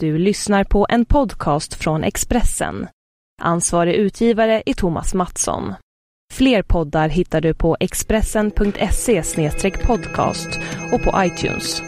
Du lyssnar på en podcast från Expressen. Ansvarig utgivare är Thomas Mattsson. Fler poddar hittar du på expressen.se podcast och på iTunes.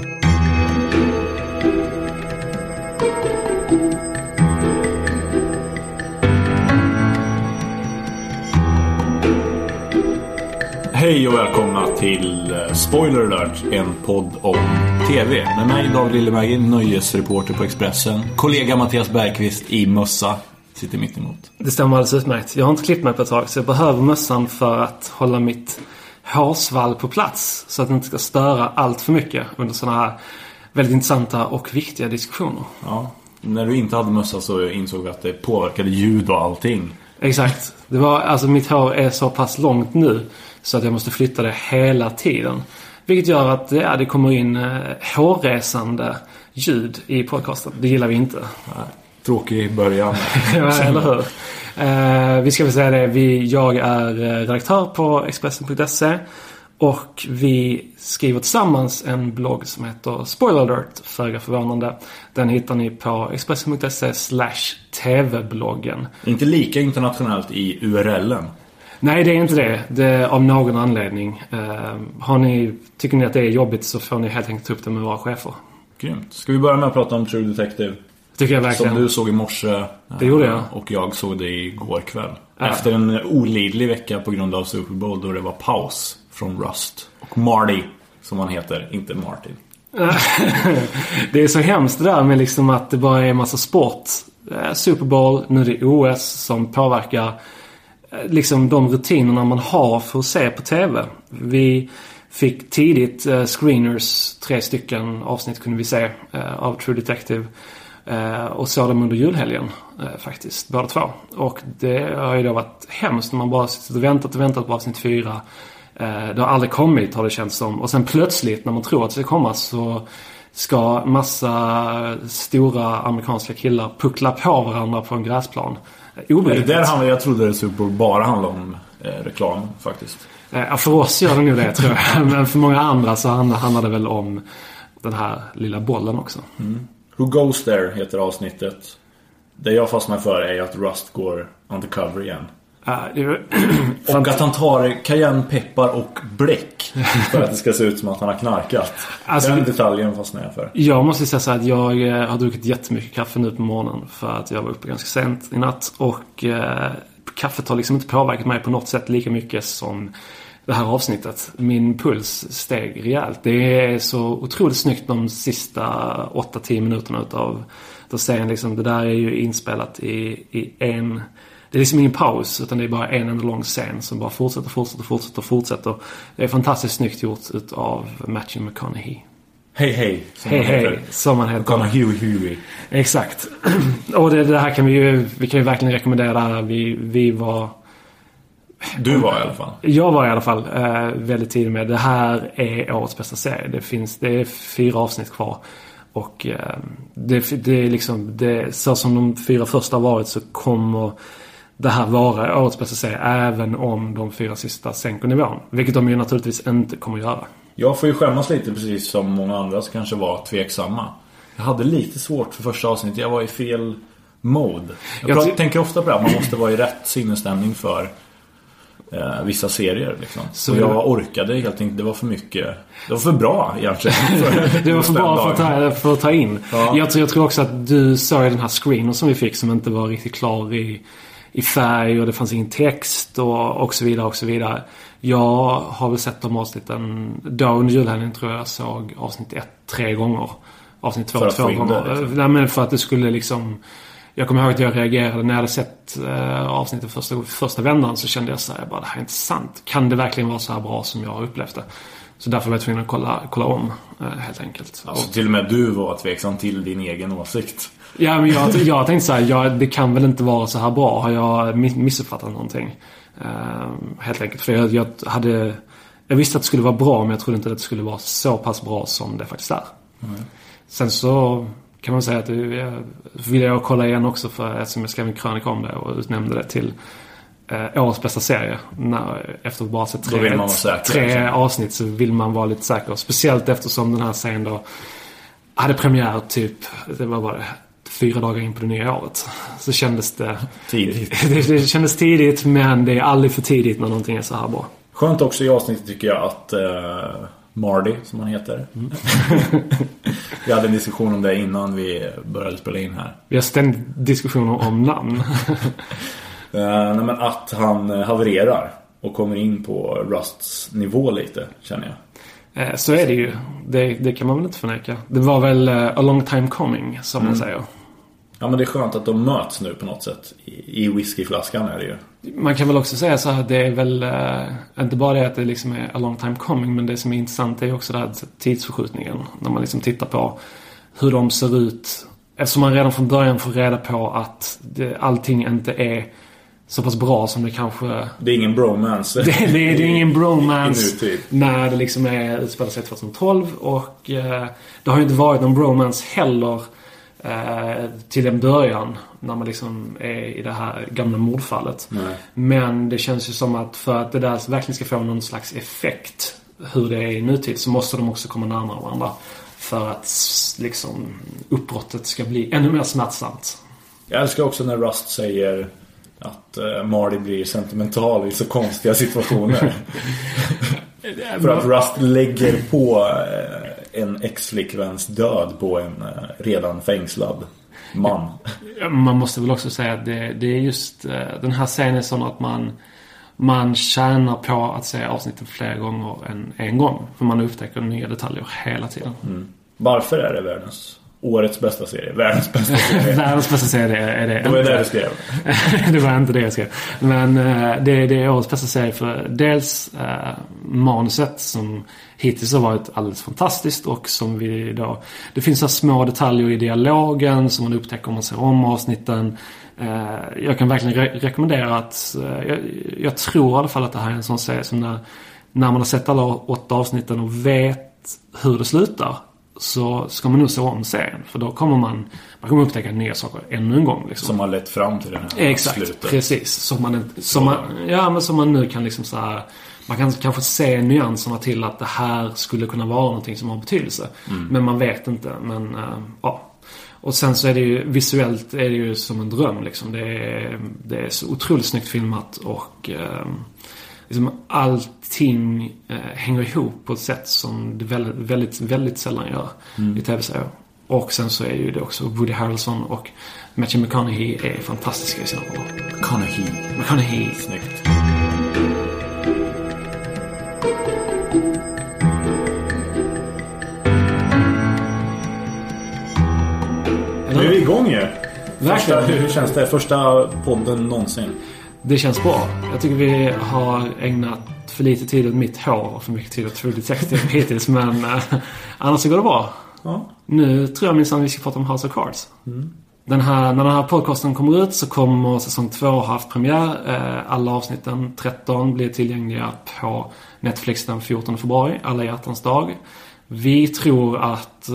Hej och välkomna till eh, Spoiler alert, en podd om TV. Med mig David Liljeberg, nöjesreporter på Expressen. Kollega Mattias Bergqvist i mössa sitter mitt emot. Det stämmer alldeles utmärkt. Jag har inte klippt mig på ett tag så jag behöver mössan för att hålla mitt hårsvall på plats. Så att det inte ska störa allt för mycket under sådana här väldigt intressanta och viktiga diskussioner. Ja, när du inte hade mössa så insåg vi att det påverkade ljud och allting. Exakt. Det var, alltså mitt hår är så pass långt nu så att jag måste flytta det hela tiden. Vilket gör att ja, det kommer in eh, hårresande ljud i podcasten. Det gillar vi inte. Tråkig början. ja, eller hur? Eh, vi ska väl säga det. Vi, jag är eh, redaktör på Expressen.se. Och vi skriver tillsammans en blogg som heter Spoiler alert, föga förvånande. Den hittar ni på Expressen.se slash TV-bloggen. Inte lika internationellt i URLen. Nej, det är inte det. det av någon anledning. Uh, har ni, tycker ni att det är jobbigt så får ni helt enkelt ta upp det med våra chefer. Grymt. Ska vi börja med att prata om True Detective? Tycker jag verkligen. Som du såg i morse. Det gjorde jag. Och jag såg det igår kväll. Ja. Efter en olidlig vecka på grund av Super Bowl då det var paus från Rust. Och Marty, som han heter, inte Martin. det är så hemskt det där med liksom att det bara är en massa sport. Eh, Super Bowl, nu är det OS som påverkar eh, Eh, liksom de rutinerna man har för att se på TV. Vi fick tidigt eh, screeners, tre stycken avsnitt kunde vi se eh, av True Detective. Eh, och såg dem under julhelgen faktiskt, båda två. Och det har ju då varit hemskt när man bara suttit och väntat och väntat på avsnitt fyra. Det har aldrig kommit har det känts som. Och sen plötsligt när man tror att det ska komma så ska massa stora amerikanska killar puckla på varandra på en gräsplan. Obegripligt. Det där handlar, jag trodde det Super Bowl bara handlade om eh, reklam faktiskt. Ja, för oss gör det nog det tror jag. Men för många andra så handlar det väl om den här lilla bollen också. Mm. Who Goes There heter avsnittet. Det jag fastnar för är att Rust går undercover igen. Och att han tar cayennepeppar och bläck. För att det ska se ut som att han har knarkat. Alltså, Den detaljen fastnar jag för. Jag måste säga så att jag eh, har druckit jättemycket kaffe nu på morgonen. För att jag var uppe ganska sent i natt. Och eh, kaffet har liksom inte påverkat mig på något sätt lika mycket som det här avsnittet. Min puls steg rejält. Det är så otroligt snyggt de sista 8-10 minuterna utav, utav serien. Liksom, det där är ju inspelat i, i en det är liksom ingen paus utan det är bara en enda lång scen som bara fortsätter, fortsätter, fortsätter, fortsätter. Det är fantastiskt snyggt gjort utav Matthew McConaughey. Hej hej. Hej hej. Som han heter. McConaughey Huey. Exakt. Och det, det, här kan vi ju, vi kan ju verkligen rekommendera. Vi, vi var... Du var i alla fall. Jag var i alla fall eh, väldigt tidig med. Det här är årets bästa serie. Det finns, det är fyra avsnitt kvar. Och eh, det, det är liksom, det, så som de fyra första har varit så kommer det här vara årets bästa serie även om de fyra sista sänker nivån. Vilket de ju naturligtvis inte kommer att göra. Jag får ju skämmas lite precis som många andra som kanske var tveksamma. Jag hade lite svårt för första avsnittet. Jag var i fel mode. Jag, jag tänker ofta på det här. Man måste vara i rätt sinnesstämning för eh, vissa serier. Liksom. Så och jag orkade helt enkelt. Det var för mycket. Det var för bra egentligen. För det var för bra för att, ta, för att ta in. Ja. Jag, jag, tror också att du såg den här screenen som vi fick som inte var riktigt klar i i färg och det fanns ingen text och, och så vidare och så vidare. Jag har väl sett de avsnitten då under julhelgen tror jag såg avsnitt ett tre gånger. Avsnitt två två gånger. Det, liksom. Nej men för att det skulle liksom jag kommer ihåg att jag reagerade när jag hade sett eh, avsnittet första, första vändan så kände jag så här, bara det här är inte sant. Kan det verkligen vara så här bra som jag har upplevt det? Så därför var jag tvungen att kolla, kolla om eh, helt enkelt. Alltså till och med du var tveksam till din egen åsikt? Ja, men jag, jag tänkte så här, ja, det kan väl inte vara så här bra. Har jag missuppfattat någonting? Uh, helt enkelt. För jag, jag, hade... Jag visste att det skulle vara bra, men jag trodde inte att det skulle vara så pass bra som det faktiskt är. Mm. Sen så kan man säga att det vill jag kolla igen också för eftersom jag skrev en krönika om det och utnämnde det till eh, årets bästa serie. När, efter att bara sett tre, tre liksom. avsnitt så vill man vara lite säker. Speciellt eftersom den här serien då hade premiär typ, det var bara fyra dagar in på det nya året. Så kändes det... Tidigt. Det, det kändes tidigt men det är aldrig för tidigt när någonting är så här bra. Skönt också i avsnittet tycker jag att uh, Mardy, som han heter. Mm. vi hade en diskussion om det innan vi började spela in här. Vi har ständigt diskussioner om namn. uh, nej, men att han havererar och kommer in på Rusts nivå lite, känner jag. Eh, så är det ju. Det, det, kan man väl inte förneka. Det var väl a long time coming, som mm. man säger. Ja, men det är skönt att de möts nu på något sätt. I, i whiskyflaskan är det ju. Man kan väl också säga så här, det är väl uh, inte bara det att det liksom är a long time coming, men det som är intressant är också det här tidsförskjutningen. När man liksom tittar på hur de ser ut. Eftersom man redan från början får reda på att det, allting inte är så pass bra som det kanske... Det är ingen bromance. det, det, det är ingen bromance när det liksom är, utspelar sig 2012 och eh, det har ju inte varit någon bromance heller till en början. När man liksom är i det här gamla mordfallet. Nej. Men det känns ju som att för att det där verkligen ska få någon slags effekt hur det är i nutid så måste de också komma närmare varandra. För att liksom uppbrottet ska bli ännu mer smärtsamt. Jag älskar också när Rust säger att uh, Marty blir sentimental i så konstiga situationer. För att Rust lägger på uh, en ex-flickväns död på en uh, redan fängslad man. Man måste väl också säga att det, det är just den här scenen är sån att man man tjänar på att se avsnitten flera gånger än en gång. För man upptäcker nya detaljer hela tiden. Mm. Varför är det världens Årets bästa serie. Världens bästa serie. Världens bästa serie är det. Det var det du skrev. det var inte det jag skrev. Men uh, det, det är årets bästa serie för dels uh, manuset som hittills har varit alldeles fantastiskt och som vi då... Det finns så små detaljer i dialogen som man upptäcker om man ser om avsnitten. Uh, jag kan verkligen re rekommendera att... Jag, jag, tror i alla fall att det här är en sån serie som när, när man har sett alla åtta avsnitten och vet hur det slutar så ska man nog se om serien. För då kommer man, man kommer upptäcka nya saker ännu en gång. Liksom. Som har lett fram till den här Exakt, slutet. precis. Som man, som man, ja, men som man nu kan liksom så här, Man kan kanske se nyanserna till att det här skulle kunna vara någonting som har betydelse. Mm. Men man vet inte. Men uh, ja. Och sen så är det ju visuellt är det ju som en dröm liksom. Det är, det är så otroligt snyggt filmat och uh, liksom allting eh, hänger ihop på ett sätt som det väldigt, väldigt, väldigt sällan gör mm. i tv-serier. Och sen så är ju det också Woody Harrelson och Matthew McConaughey är fantastiska i sina roller. McConaughey. McConaughey. Snyggt. Nu är vi igång ju. Första, hur känns det? Första podden någonsin. Det känns bra. Jag tycker vi har ägnat för lite tid åt mitt hår och för mycket tid åt True Detective hittills. Men eh, annars så går det bra. Ja. Nu tror jag minsann vi ska prata om House of Cards. Mm. Den här, när den här podcasten kommer ut så kommer säsong 2 ha haft premiär. Eh, alla avsnitten, 13, blir tillgängliga på Netflix den 14 februari, alla hjärtans dag. Vi tror att... Eh,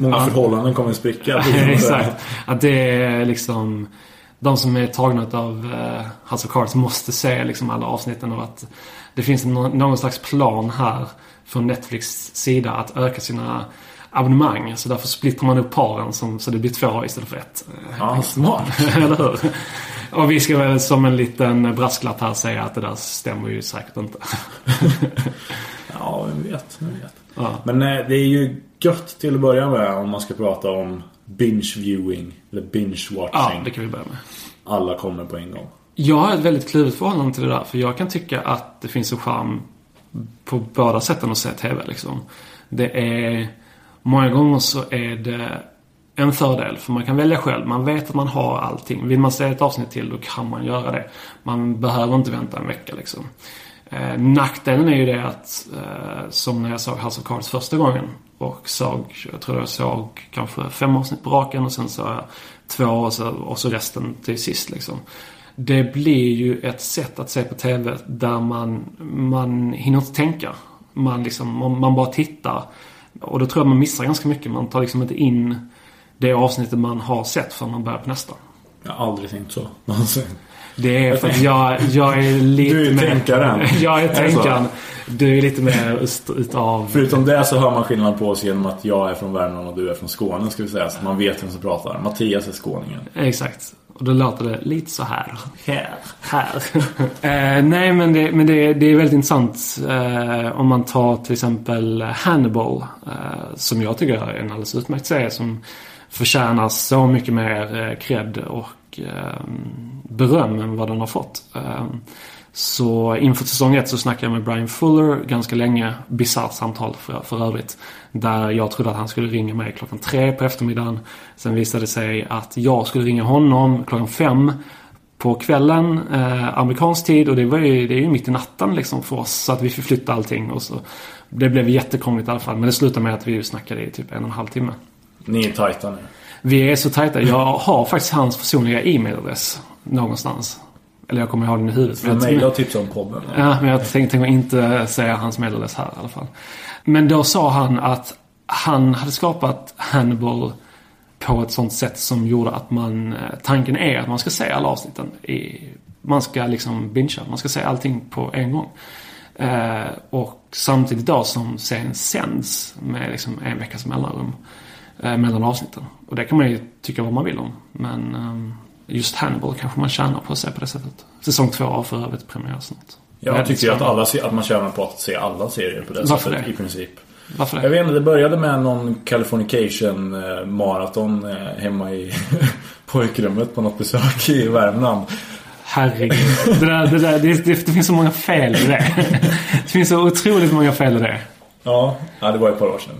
Många förhållanden kommer att spricka. Exakt. Att det är liksom de som är tagna av uh, House of Cards måste se liksom alla avsnitten och att det finns någon, någon slags plan här från Netflix sida att öka sina abonnemang. Så därför splittrar man upp paren som, så det blir två istället för ett. Ja, smart. Eller hur? Och vi ska väl som en liten brasklapp här säga att det där stämmer ju säkert inte. ja, vem vet. Vem vet. Ja. Men eh, det är ju gött till att börja med om man ska prata om binge viewing. Eller binge watching. Ja, det kan vi börja med. Alla kommer på en gång. Jag har ett väldigt kluvet förhållande till det där. För jag kan tycka att det finns en charm på båda sätten att se TV liksom. Det är... Många gånger så är det en fördel. För man kan välja själv. Man vet att man har allting. Vill man se ett avsnitt till då kan man göra det. Man behöver inte vänta en vecka liksom. Eh, nackdelen är ju det att, eh, som när jag såg House of Cards första gången och såg, jag tror jag såg kanske fem avsnitt på raken och sen såg jag två och så, och så resten till sist liksom. Det blir ju ett sätt att se på TV där man, man hinner inte tänka. Man liksom, man, man bara tittar. Och då tror jag man missar ganska mycket. Man tar liksom inte in det avsnittet man har sett förrän man börjar på nästa. Jag har aldrig tänkt så. Någonsin. Alltså, det är för att jag, jag är lite Du är mer... tänkaren. Jag är tänkaren. Du är lite mer öst- utav... Förutom det så hör man skillnad på oss genom att jag är från Värmland och du är från Skåne ska vi säga. Så man vet vem som pratar. Mattias är skåningen. Exakt. Och då låter det lite så här. Här. Här. eh, nej, men, det, men det, det är väldigt intressant eh, om man tar till exempel Hannibal. Eh, som jag tycker är en alldeles utmärkt serie som förtjänar så mycket mer eh, cred och Eh, beröm än vad den har fått. Eh, så inför säsong ett så snackade jag med Brian Fuller ganska länge. Bisarrt samtal för, för övrigt. Där jag trodde att han skulle ringa mig klockan tre på eftermiddagen. Sen visade det sig att jag skulle ringa honom klockan fem på kvällen, eh, amerikansk tid. Och det, var ju, det är ju mitt i natten liksom för oss. Så att vi förflyttade allting. Och så, det blev jättekrångligt i alla fall. Men det slutade med att vi snackade i typ en och en halv timme. Ni är tajta nu. Vi är så tajta. Jag har faktiskt hans personliga e-mailadress någonstans. Eller jag kommer ihåg den i huvudet. Jag mejla och tipsa om podden? Ja, men jag tänkte, tänkte inte säga hans mailadress här i alla fall. Men då sa han att han hade skapat Hannibal på ett sånt sätt som gjorde att man... eh, Tanken är att man ska se alla avsnitten. I, man ska liksom bingea. Man ska se allting på en gång. Eh, och samtidigt då som serien sänds med liksom en veckas mellanrum. Eh, mellan avsnitten. Och det kan man ju tycka vad man vill om. Men ehm, just Hannibal kanske man tjänar på att se på det sättet. Säsong två har för övrigt premiär snart. Jag Väldigt tycker att, alla, att man tjänar på att se alla serier på det Varför sättet det? i princip. Varför Jag det? vet inte, det började med någon Californication eh, maraton eh, hemma i pojkrummet på något besök i Värmland. Herregud. Det, där, det, där, det, det, det finns så många fel i det. Det finns så otroligt många fel i det. Ja, ja det var ett par år sedan.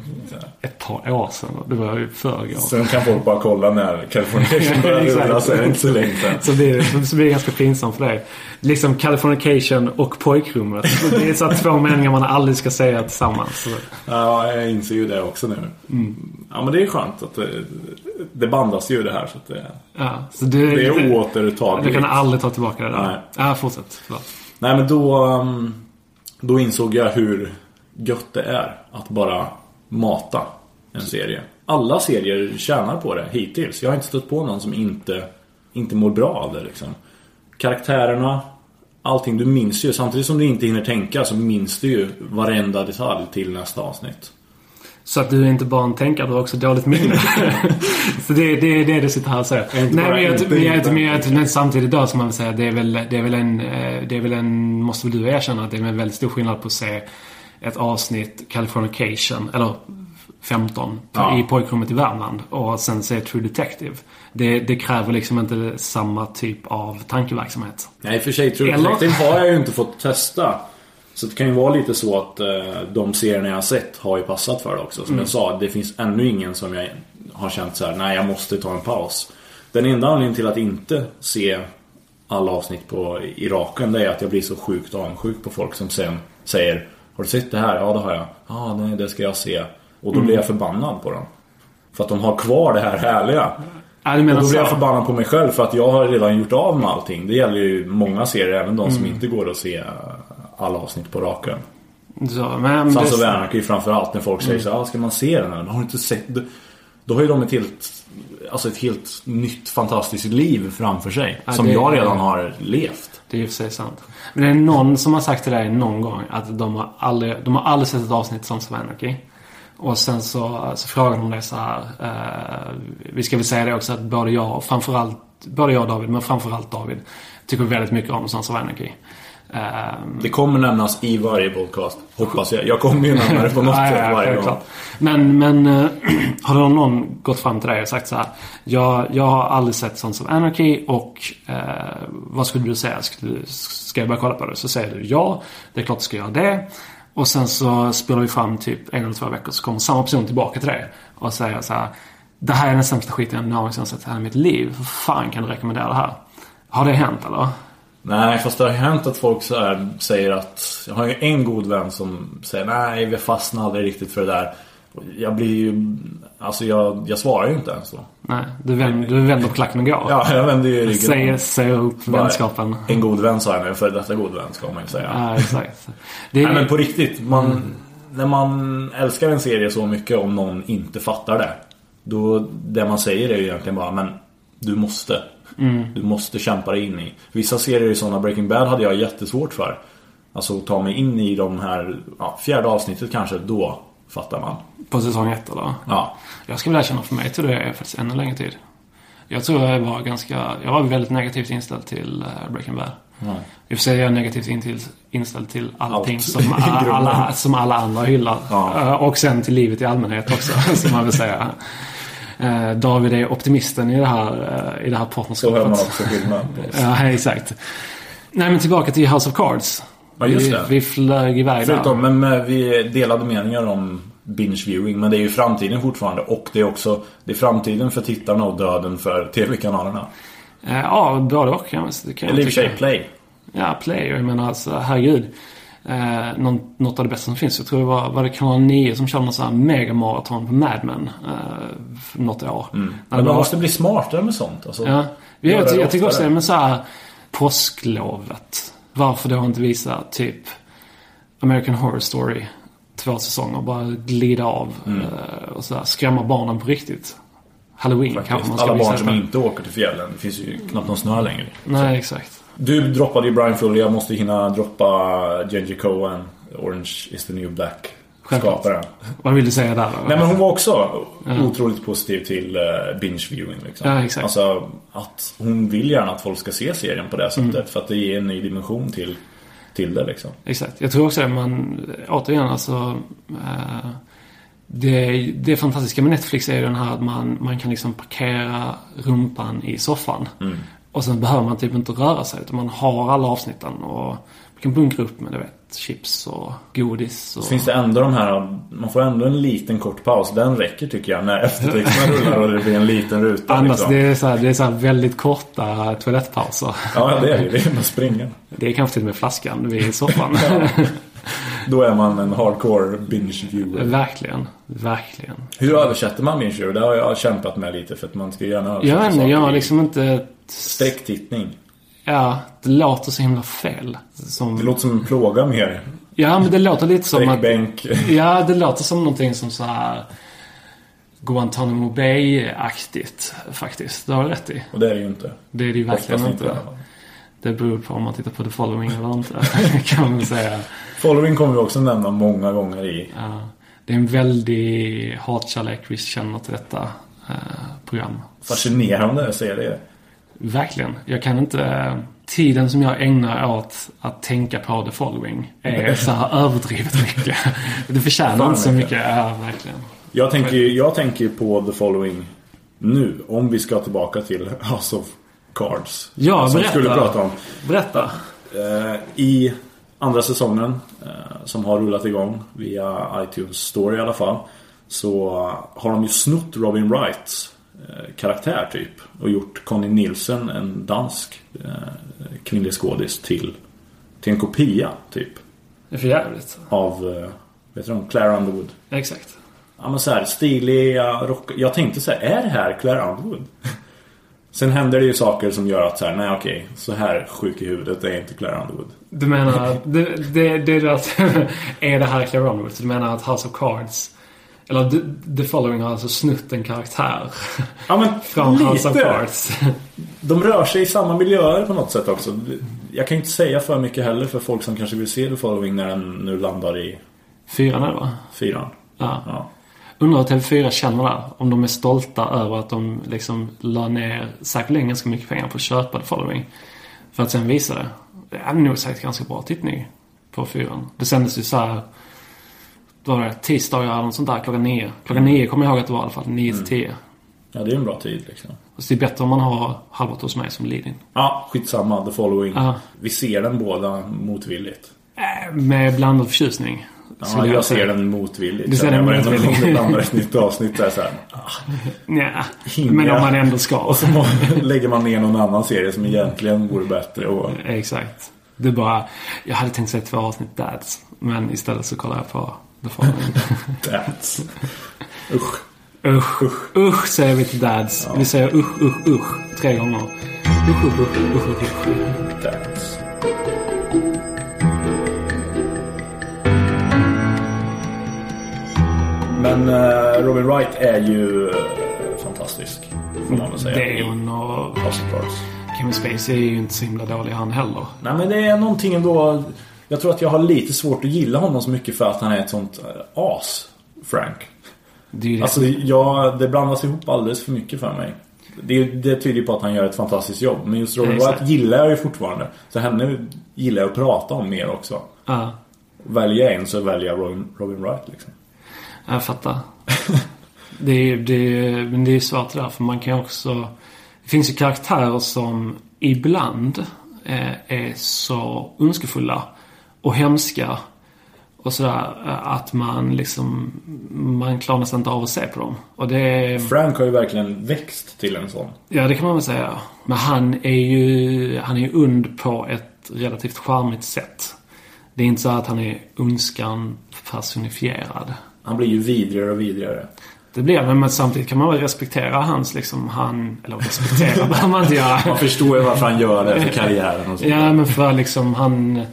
Ett par år sedan. Det var ju förrgår. Sen kan folk bara kolla när Californication rulla, så är det inte så länge sedan. Så blir, det, så blir det ganska pinsamt för dig. Liksom Californication och pojkrummet. Det är så att två meningar man aldrig ska säga tillsammans. Ja, jag inser ju det också nu. Ja, men det är skönt att det, det bandas ju det här så det, ja, så det, det är Du oåtertagligt. kan aldrig ta tillbaka det där. Nej. Ja, fortsätt. Förlåt. Nej men då, um, då insåg jag hur gött det är att bara mata en serie. Alla serier tjänar på det hittills. Jag har inte stött på någon som inte, inte mår bra av det liksom. Karaktärerna, allting. Du minns ju. Samtidigt som du inte hinner tänka så minns du ju varenda detalj till nästa avsnitt. Så att du är inte bara en tänkare, du har också dåligt minne. så det, det är det du sitter här och säger. Nej, men, jag, inte men, jag, inte. men, jag, men samtidigt då ska man väl säga, det är väl, det är väl en, eh, det är väl en, måste väl du erkänna att det är en väldigt stor skillnad på att se ett avsnitt Californication, eller 15, Ja. i pojkrummet i Värmland och sen se True Detective. Det, det kräver liksom inte samma typ av tankeverksamhet. Nej, för sig True Eller? Detective har jag ju inte fått testa. Så det kan ju vara lite så att eh, de serierna jag har sett har ju passat för det också. Som jag sa, det finns ännu ingen som jag har känt så här: nej jag måste ta en paus. Den enda anledningen till att inte se alla avsnitt på i raken det är att jag blir så sjukt avundsjuk på folk som sen säger Har du sett det här? Ja det har jag. Ja nej, det ska jag se. Och då blir jag förbannad på dem. För att de har kvar det här härliga. Ja, Och då blir jag förbannad på mig själv för att jag har redan gjort av med allting. Det gäller ju många serier, även de som inte går att se alla avsnitt på raken. Så, men, men Sons of det, Anarchy framförallt när folk säger så här, "Ah, ska man se den här? Har du inte sett? Då, då har ju de ett helt, alltså ett helt nytt fantastiskt liv framför sig. Ja, som det- jag redan har levt. Det är och för sig sant. Men det är någon som har sagt till dig någon gång att de har aldrig, de har aldrig sett ett avsnitt som Sons of Anarchy. Och sen så, så frågar de dig så här. Eh, vi ska väl säga det också att både jag framförallt, både jag och David, men framförallt David, tycker väldigt mycket om Sons of Anarchy. Eh, Det kommer nämnas i varje podcast. Hoppas jag. Jag kommer ju nämna det på något sätt varje gång. Men, men eh, har då någon gått fram till dig och sagt så här. Jag, jag har aldrig sett Sons of Anarchy och eh, vad skulle du säga? Du, ska jag börja kolla på det? Så säger du ja, det är klart du ska göra det. Och sen så spelar vi fram typ en eller två veckor så kommer samma person tillbaka till dig och säger så här. Det här är den sämsta skiten jag någonsin sett i hela mitt liv. Hur fan kan du rekommendera det här? Har det hänt eller? Nej, fast det har hänt att folk så här säger att... Jag har ju en god vän som säger nej, vi fastnade aldrig riktigt för det där. Jag blir ju... Alltså jag, jag svarar ju inte ens då. Nej, du vänder, du vänder klacken och går. Ja, jag vänder ju ryggen Säger, säger upp vänskapen. En god vän sa jag nu, för detta god vän ska man ju säga. Ja, exakt. Är, Nej men på riktigt. Man, När man älskar en serie så mycket om någon inte fattar det. Då, det man säger är ju egentligen bara men du måste. Mm. Du måste kämpa dig in i. Vissa serier i sådana Breaking Bad hade jag jättesvårt för. Alltså ta mig in i de här, ja, fjärde avsnittet kanske, då fattar man. På säsong ett eller? Ja. Jag skulle vilja känna för mig till det är faktiskt ännu längre tid. Jag tror jag var ganska, jag var väldigt negativt inställd till eh, Breaking Bad. Ja. I och för sig är jag negativt inställd till allting Allt. som, alla, som alla andra hyllar. Ja. Eh, Och sen till livet i allmänhet också, som man vill säga. Eh, David är optimisten i det här, eh, i det här Så hör partnerskapet. man också oss. Ja, exakt. Nej, men tillbaka till House of Cards. Ja, just vi, det. vi flög iväg Förutom, där. men vi delade meningar om binge viewing. Men det är ju framtiden fortfarande. Och det är också det är framtiden för tittarna och döden för tv-kanalerna. Eh, Ja, både och. Det kan Eller i och för sig play. Ja, Play. Jag menar alltså, herregud. Eh, någon, något av det bästa som finns. Jag tror det var, var det kanal 9 som körde någon sån här megamaraton på Mad Men. Eh, något år. Mm. Men man måste bli smartare med sånt. Alltså, Ja. Jag, jag, jag tycker också det, men så här påsklovet. Varför då inte visa typ American Horror Story två säsonger. Bara glida av Mm. eh, och så här, skrämma barnen på riktigt. Halloween kanske man Faktiskt. ska Alla visa barn som det. inte åker till fjällen. Det finns ju knappt någon snö längre. Nej, exakt. Du droppade ju Brian Fuller. Jag måste hinna droppa Genji Cohen. Orange is the new black. Skaparen. Vad vill du säga där då? Nej men hon var också otroligt positiv till uh, binge viewing. Liksom. Ja, exakt. Alltså att hon vill gärna att folk ska se serien på det sättet. Mm. För att det ger en ny dimension till, till det liksom. Exakt. Jag tror också att man, återigen alltså. Eh, det, det fantastiska med Netflix är ju den här att man, man kan liksom parkera rumpan i soffan. Mm. Och sen behöver man typ inte röra sig utan man har alla avsnitten och man kan bunkra upp med du vet, chips och godis. Och... Finns det ändå de här, man får ändå en liten kort paus. Den räcker tycker jag när eftertexterna rullar och det blir en liten ruta. Annars liksom. det är så här, det är så väldigt korta toalettpauser. Ja det är det. Det är att springa. Det är kanske till och med flaskan vid soffan. Då är man en hardcore binge viewer. verkligen. Verkligen. Hur översätter man binge viewer? Det har jag kämpat med lite för att man ska gärna översätta Jag vet inte, jag har liksom inte... Sträcktittning. Ja, det låter så himla fel. Som... Det låter som en plåga mer. Ja, men det låter lite som att... Ja, det låter som någonting som så här Guantanamo Bay-aktigt faktiskt. Det har du rätt i. Och det är det ju inte. Det är det ju verkligen Oftast inte. inte. Det beror på om man tittar på The Following eller inte. kan man säga. Following kommer vi också nämna många gånger i. Ja, det är en väldig hatkärlek vi känner till detta eh, program. Fascinerande att se det. Verkligen. Jag kan inte... Tiden som jag ägnar åt att tänka på The Following är så här överdrivet mycket. Det förtjänar Fan inte så mycket. Ja, verkligen. Jag tänker, jag tänker på The Following nu. Om vi ska tillbaka till House of Cards. Ja, som berätta. skulle prata om. Berätta. Eh, I andra säsongen eh, som har rullat igång via iTunes Store i alla fall. Så har de ju snott Robin Wrights karaktär typ. Och gjort Conny Nielsen, en dansk eh, kvinnlig skådis till, till en kopia typ. Det är för jävligt. Av, eh, vet du om, Claire Underwood. Exakt. Ja men så här, stiliga rock... Jag tänkte så här, är det här Claire Underwood? Sen händer det ju saker som gör att så här, nej okej, så här sjuk i huvudet är inte Claire Underwood. Du menar det, det, det är att är det här Claire Underwood? Så du menar att House of Cards eller The, The Following har alltså snutt en karaktär Ja men från House of lite. Cards. De rör sig i samma miljöer på något sätt också. Jag kan inte säga för mycket heller för folk som kanske vill se The Following när den nu landar i Fyran är det va? fyran. Ja. Ja. Undrar hur TV4 känner där. Om de är stolta över att de liksom la ner säkerligen ganska mycket pengar på att köpa The Following. För att sen visa det. Det är nog säkert ganska bra tittning på fyran. Det sändes ju så här. Vad var det? Tisdagar eller något sånt där klockan nio. Klockan nio kommer jag ihåg att det var i alla fall. Nio till tio. ja, det är en bra tid liksom. Så det är bättre om man har Halvard hos mig som lead-in. Ja, skitsamma. The Following. Ja. Vi ser den båda motvilligt. Äh, Med blandad förtjusning. Ja, jag säga. ser den motvilligt. Du ser den motvilligt. det landar ett nytt avsnitt så är det så här, Nja, men om jag? man ändå ska. Och så lägger man ner någon annan serie som egentligen vore bättre. Och, Exakt. Det är bara, jag hade tänkt se två avsnitt Dads. Men istället så kollar jag på The Following. that's. Usch. usch, usch, usch säger vi till Dads. Vi säger usch, usch, usch tre gånger. Usch, usch, usch, usch, usch, usch. That's. Men eh, Robin Wright är ju eh, fantastisk. får man väl säga. Deon och House of Cards. Kevin Spacey är ju inte så himla dålig han heller. Nej men det är någonting ändå. Jag tror att jag har lite svårt att gilla honom så mycket för att han är ett sånt äh, as. Frank. Det är. Alltså ja, det blandas ihop alldeles för mycket för mig. Det, det tyder på att han gör ett fantastiskt jobb. Men just Robin. Wright gillar jag ju fortfarande. Så henne gillar jag att prata om mer också. Ja, Väljer jag en så väljer jag Robin, Robin Wright liksom. jag fattar. det, är, det, är- men det är svårt det där för man kan också... Det finns ju karaktärer som ibland eh, är så ondskefulla och hemska och sådär att man liksom... Man klarar nästan inte av att se på dem. Och det. Frank har ju verkligen växt till en sån. Ja, det kan man väl säga. Men han är ju, han är ju und på ett relativt charmigt sätt. Det är inte så att han är ondskan personifierad. Han blir ju vidrigare och vidrigare. Det blir det, men samtidigt kan man väl respektera hans liksom, han... Eller respektera behöver man inte göra. Man förstår ju varför han gör det för karriären och så. Ja, men för liksom han...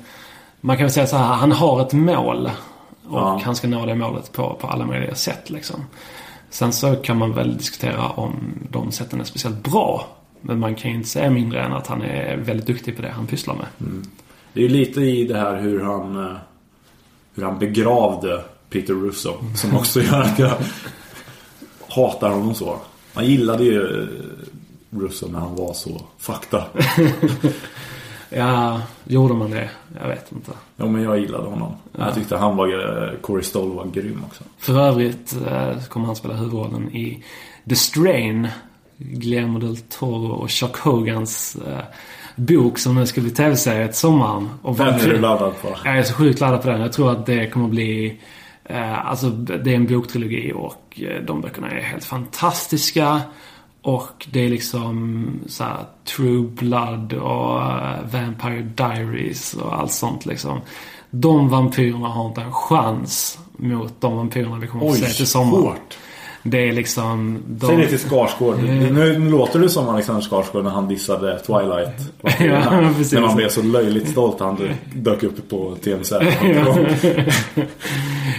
Man kan väl säga så här, han har ett mål. Och Ja. han ska nå det målet på, på alla möjliga sätt liksom. Sen så kan man väl diskutera om de sätten är speciellt bra. Men man kan ju inte säga mindre än att han är väldigt duktig på det han pysslar med. Det är ju lite i det här hur han eh, Hur han begravde Peter Russo Som också gör att jag Hatar honom så Man gillade ju eh, Russo när han var så fakta Ja, gjorde man det? Jag vet inte. Ja men jag gillade honom Jag tyckte han var eh, Corey Stoll var grym också För övrigt eh, kommer han spela huvudrollen i The Strain. Guillermo del Toro och Chuck Hogans eh, bok som nu ska bli tv-serie till sommaren. Och Den är du laddad på Jag är så sjukt laddad på den. Jag tror att det kommer bli... Eh, alltså det är en boktrilogi och de böckerna är helt fantastiska. Och det är liksom så här, True Blood och eh, Vampire Diaries och allt sånt liksom. De vampyrerna har inte en chans mot de vampyrerna vi kommer att se till sommaren. hårt Det är liksom... De... Säg det till Skarsgård. Nu, nu låter du som Alexander Skarsgård när han dissade Twilight. Ja, precis. När man blev så löjligt stolt när han dök upp på TMZ.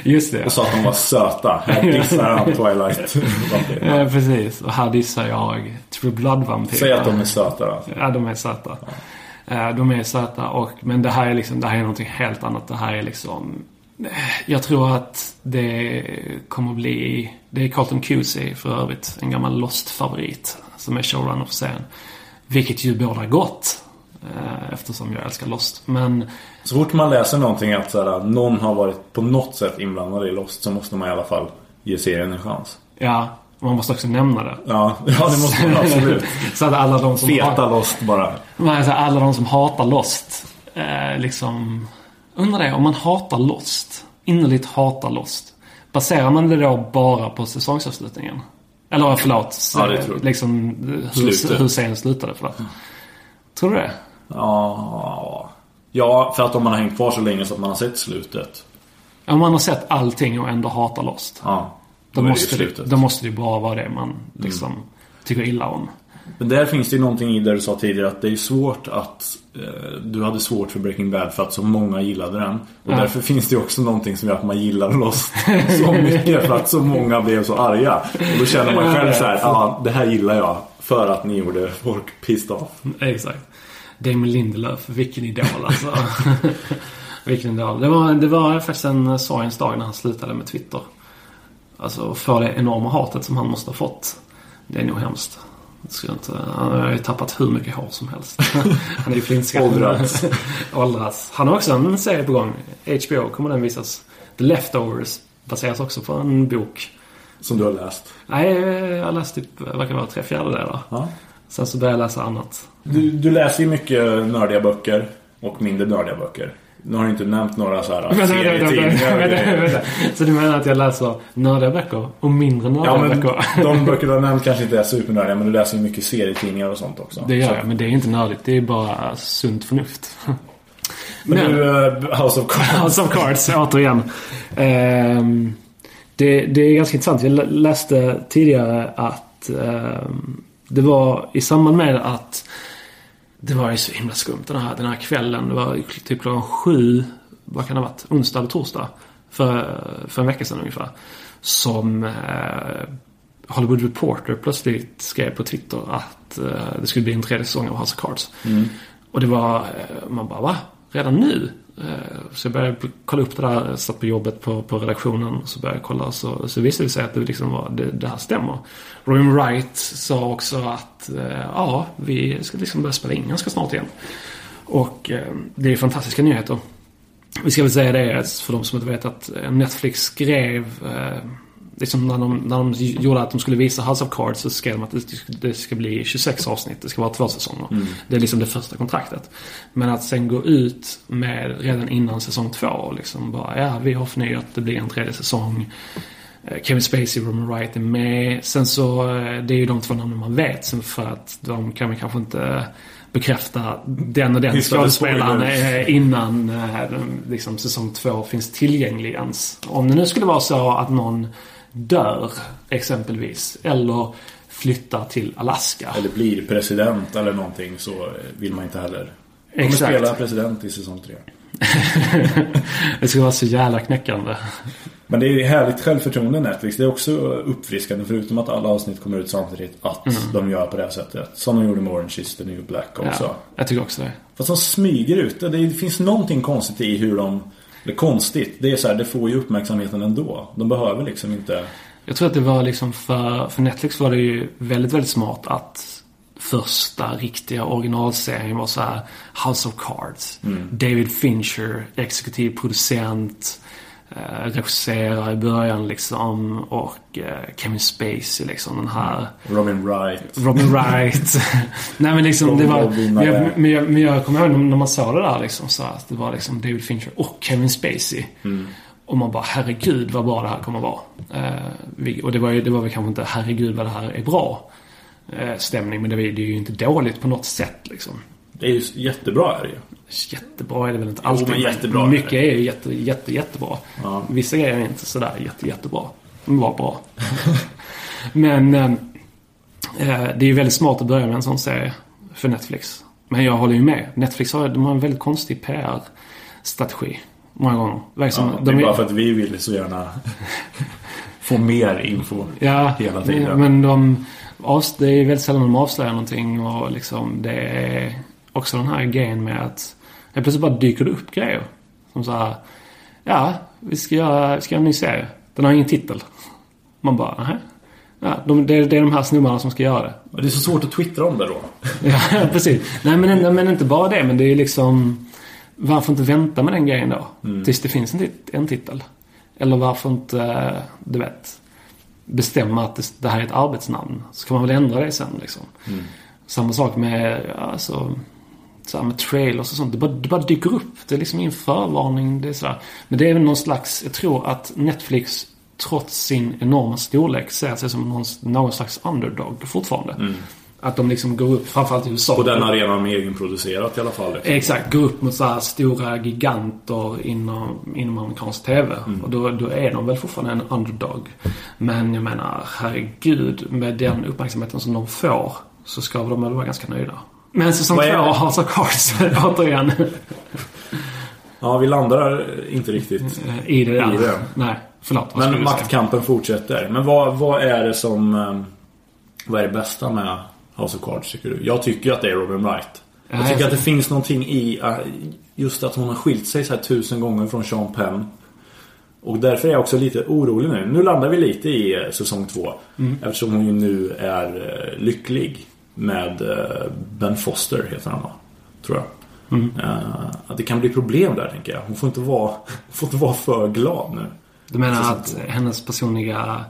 Just det. Och sa att de var söta. Här dissar han Twilight. Ja, precis. Och här dissar jag True Blood-vampyrer. Säg att de är söta då. Ja, de är söta. Eh, De är söta och, men det här är liksom, det här är någonting helt annat. Det här är liksom, jag tror att det kommer bli, det är Carlton Cusey för övrigt, en gammal Lost-favorit. Som är showrunner för serien. Vilket ju bådar gott. Eh, Eftersom jag älskar Lost. Men Så fort man läser någonting att så här, någon har varit på något sätt inblandad i Lost så måste man i alla fall ge serien en chans. ja, man måste också nämna det. Ja, ja det måste man absolut. Så att alla de som Feta Lost bara. Men alltså, alla de som hatar Lost, eh, liksom... Undrar det, om man hatar Lost, innerligt hatar Lost, baserar man det då bara på säsongsavslutningen? Eller förlåt, Ja, liksom hur, hur serien slutade, förlåt. Tror du det? Ja, ja, för att om man har hängt kvar så länge så att man har sett slutet. Om man har sett allting och ändå hatar Lost, Ja, då, det ju måste, det. Mm. då måste det ju bara vara det man liksom tycker illa om. Men där finns det ju någonting i det du sa tidigare att det är svårt att eh, Du hade svårt för Breaking Bad för att så många gillade den. Och Ja. därför finns det ju också någonting som gör att man gillar Lost så mycket för att så många blev så arga. Och då känner man själv så här, ja ah, det här gillar jag för att ni gjorde folk pissed off. Exakt. Damon Lindelöf, vilken idol alltså. vilken idol. Det var, det var faktiskt en sorgens dag när han slutade med Twitter. Alltså för det enorma hatet som han måste ha fått. Det är nog hemskt. Inte, han har ju tappat hur mycket hår som helst. han är ju flintskatt. Åldrats. Åldrats. Han har också en serie på gång. HBO kommer den visas. The Leftovers baseras också på en bok. Som du har läst. Nej, jag har läst typ, verkar vara tre fjärdedelar. Ja. Sen så började jag läsa annat. Du, du läser ju mycket nördiga böcker och mindre nördiga böcker. Nu har du inte nämnt några så här Vänta, serietidningar. Så du menar att jag läser nördiga böcker och mindre nördiga Ja men böcker? de böcker du har nämnt kanske inte är supernördiga men du läser ju mycket serietidningar och sånt också. Det gör Så- jag, men det är inte nördigt. Det är bara sunt förnuft. Men Men- du, eh, House of Cards. House of Cards, återigen. Ehm, det, det är ganska intressant. Jag lä- läste tidigare att ehm, det var i samband med att det var ju så himla skumt den här, den här kvällen. Det var typ klockan sju, vad kan det ha varit? Onsdag eller torsdag. För, för en vecka sedan ungefär. Som eh, Hollywood Reporter plötsligt skrev på Twitter att uh, det skulle bli en tredje säsong av House of Cards. Mm. Och det var, uh, man bara va? Redan nu? Eh, så jag började kolla upp det där, eh, satt på jobbet på, på redaktionen. Och så började jag kolla så, så visade det sig att det liksom var, det, det här stämmer. Robin Wright sa också att eh, ja, vi ska liksom börja spela in ganska snart igen. Och det är fantastiska nyheter. Vi ska väl säga det för de som inte vet att Netflix skrev liksom när de, när de gjorde att de skulle visa House of Cards så skrev de att det ska bli 26 avsnitt. Det ska vara två säsonger. Mm. Det är liksom det första kontraktet. Men att sen gå ut med redan innan säsong två och liksom bara ja, vi har förnyat, det blir en tredje säsong. Eh, Kevin Spacey, Roman Wright är med. Sen så, eh, det är ju de två namnen man vet. Sen för att de kan man kanske inte bekräfta den och den skådespelaren eh, innan liksom, säsong två finns tillgänglig ens. Om det nu skulle vara så att någon dör exempelvis. Eller flyttar till Alaska. Eller blir president eller någonting så vill man inte heller. Kommer Exakt. spela president i säsong tre. det ska vara så jävla knäckande. Men det är härligt självförtroende Netflix. Det är också uppfriskande förutom att alla avsnitt kommer ut samtidigt. Att mm. de gör på det här sättet. Som de gjorde med Orange is the New Black också. Ja, jag tycker också det. Fast de smyger ut det. Det finns någonting konstigt i hur de det är konstigt. Det är så här, det får ju uppmärksamheten ändå. De behöver liksom inte... Jag tror att det var liksom för, för Netflix var det ju väldigt, väldigt smart att första riktiga originalserien var så här House of Cards. Mm. David Fincher, exekutiv producent eh, regisserar i början liksom och eh, Kevin Spacey liksom den här Robin Wright. Robin Wright. Nej men liksom det var men jag, men, jag, men jag kommer ihåg när man såg det där liksom så att det var liksom David Fincher och Kevin Spacey. Mm. Och man bara herregud vad bra det här kommer vara. Eh, Och det var ju det var väl kanske inte herregud vad det här är bra eh, stämning. Men det, det är ju inte dåligt på något sätt liksom Det är ju jättebra är det ju Jättebra är det väl inte alltid. Jo, men jättebra mycket är ju jätte, jätte, jättebra. Ja. Vissa grejer är inte sådär jätte, jättebra. De var bra. men eh, eh, det är ju väldigt smart att börja med en sån serie för Netflix. Men jag håller ju med. Netflix har, de har en väldigt konstig PR-strategi. Många gånger. Liksom, ja, det är de bara för att vi vill så gärna få mer info ja, hela tiden. Men de, det är väldigt sällan de avslöjar någonting och liksom det är också den här grejen med att Helt plötsligt bara dyker det upp grejer. Som så här, ja, vi ska göra, vi ska göra en ny serie. Den har ingen titel. Man bara, nej. Ja, de, det, det, är de här snubbarna som ska göra det. Och det är så svårt att twittra om det då. ja, precis. Nej, men, men inte bara det. Men det är liksom... Varför inte vänta med den grejen då? Mm. Tills det finns en, en titel. Eller varför inte, du vet, bestämma att det, det här är ett arbetsnamn. Så kan man väl ändra det sen liksom. Mm. Samma sak med, alltså, så här med trailers och sånt. Det bara, det bara dyker upp. Det är liksom ingen förvarning. Det är sådär. Men det är väl någon slags, jag tror att Netflix trots sin enorma storlek ser sig som någon, någon slags underdog fortfarande. Mm. Att de liksom går upp, framförallt i USA. På den arenan med egenproducerat i alla fall. Liksom. Exakt, går upp mot så här stora giganter inom, inom amerikansk TV. Mm. Och då, då är de väl fortfarande en underdog. Men jag menar, herregud, med den uppmärksamheten som de får så ska de väl vara ganska nöjda. Men säsong två, House of Cards, återigen. Ja, vi landar inte riktigt i det. I det. Nej, förlåt. Men maktkampen fortsätter. Men vad, vad är det som... Eh, vad är det bästa med House of Cards tycker du? Jag tycker att det är Robin Wright. Jag tycker att det finns någonting i eh, just att hon har skilt sig så här tusen gånger från Sean Penn. Och därför är jag också lite orolig nu. Nu landar vi lite i eh, säsong två. Mm. Eftersom hon ju nu är lycklig med eh, Ben Foster heter han va? Tror jag. Mm. Uh, att det kan bli problem där tänker jag. Hon får inte vara, får inte vara för glad nu. Du menar att hennes personliga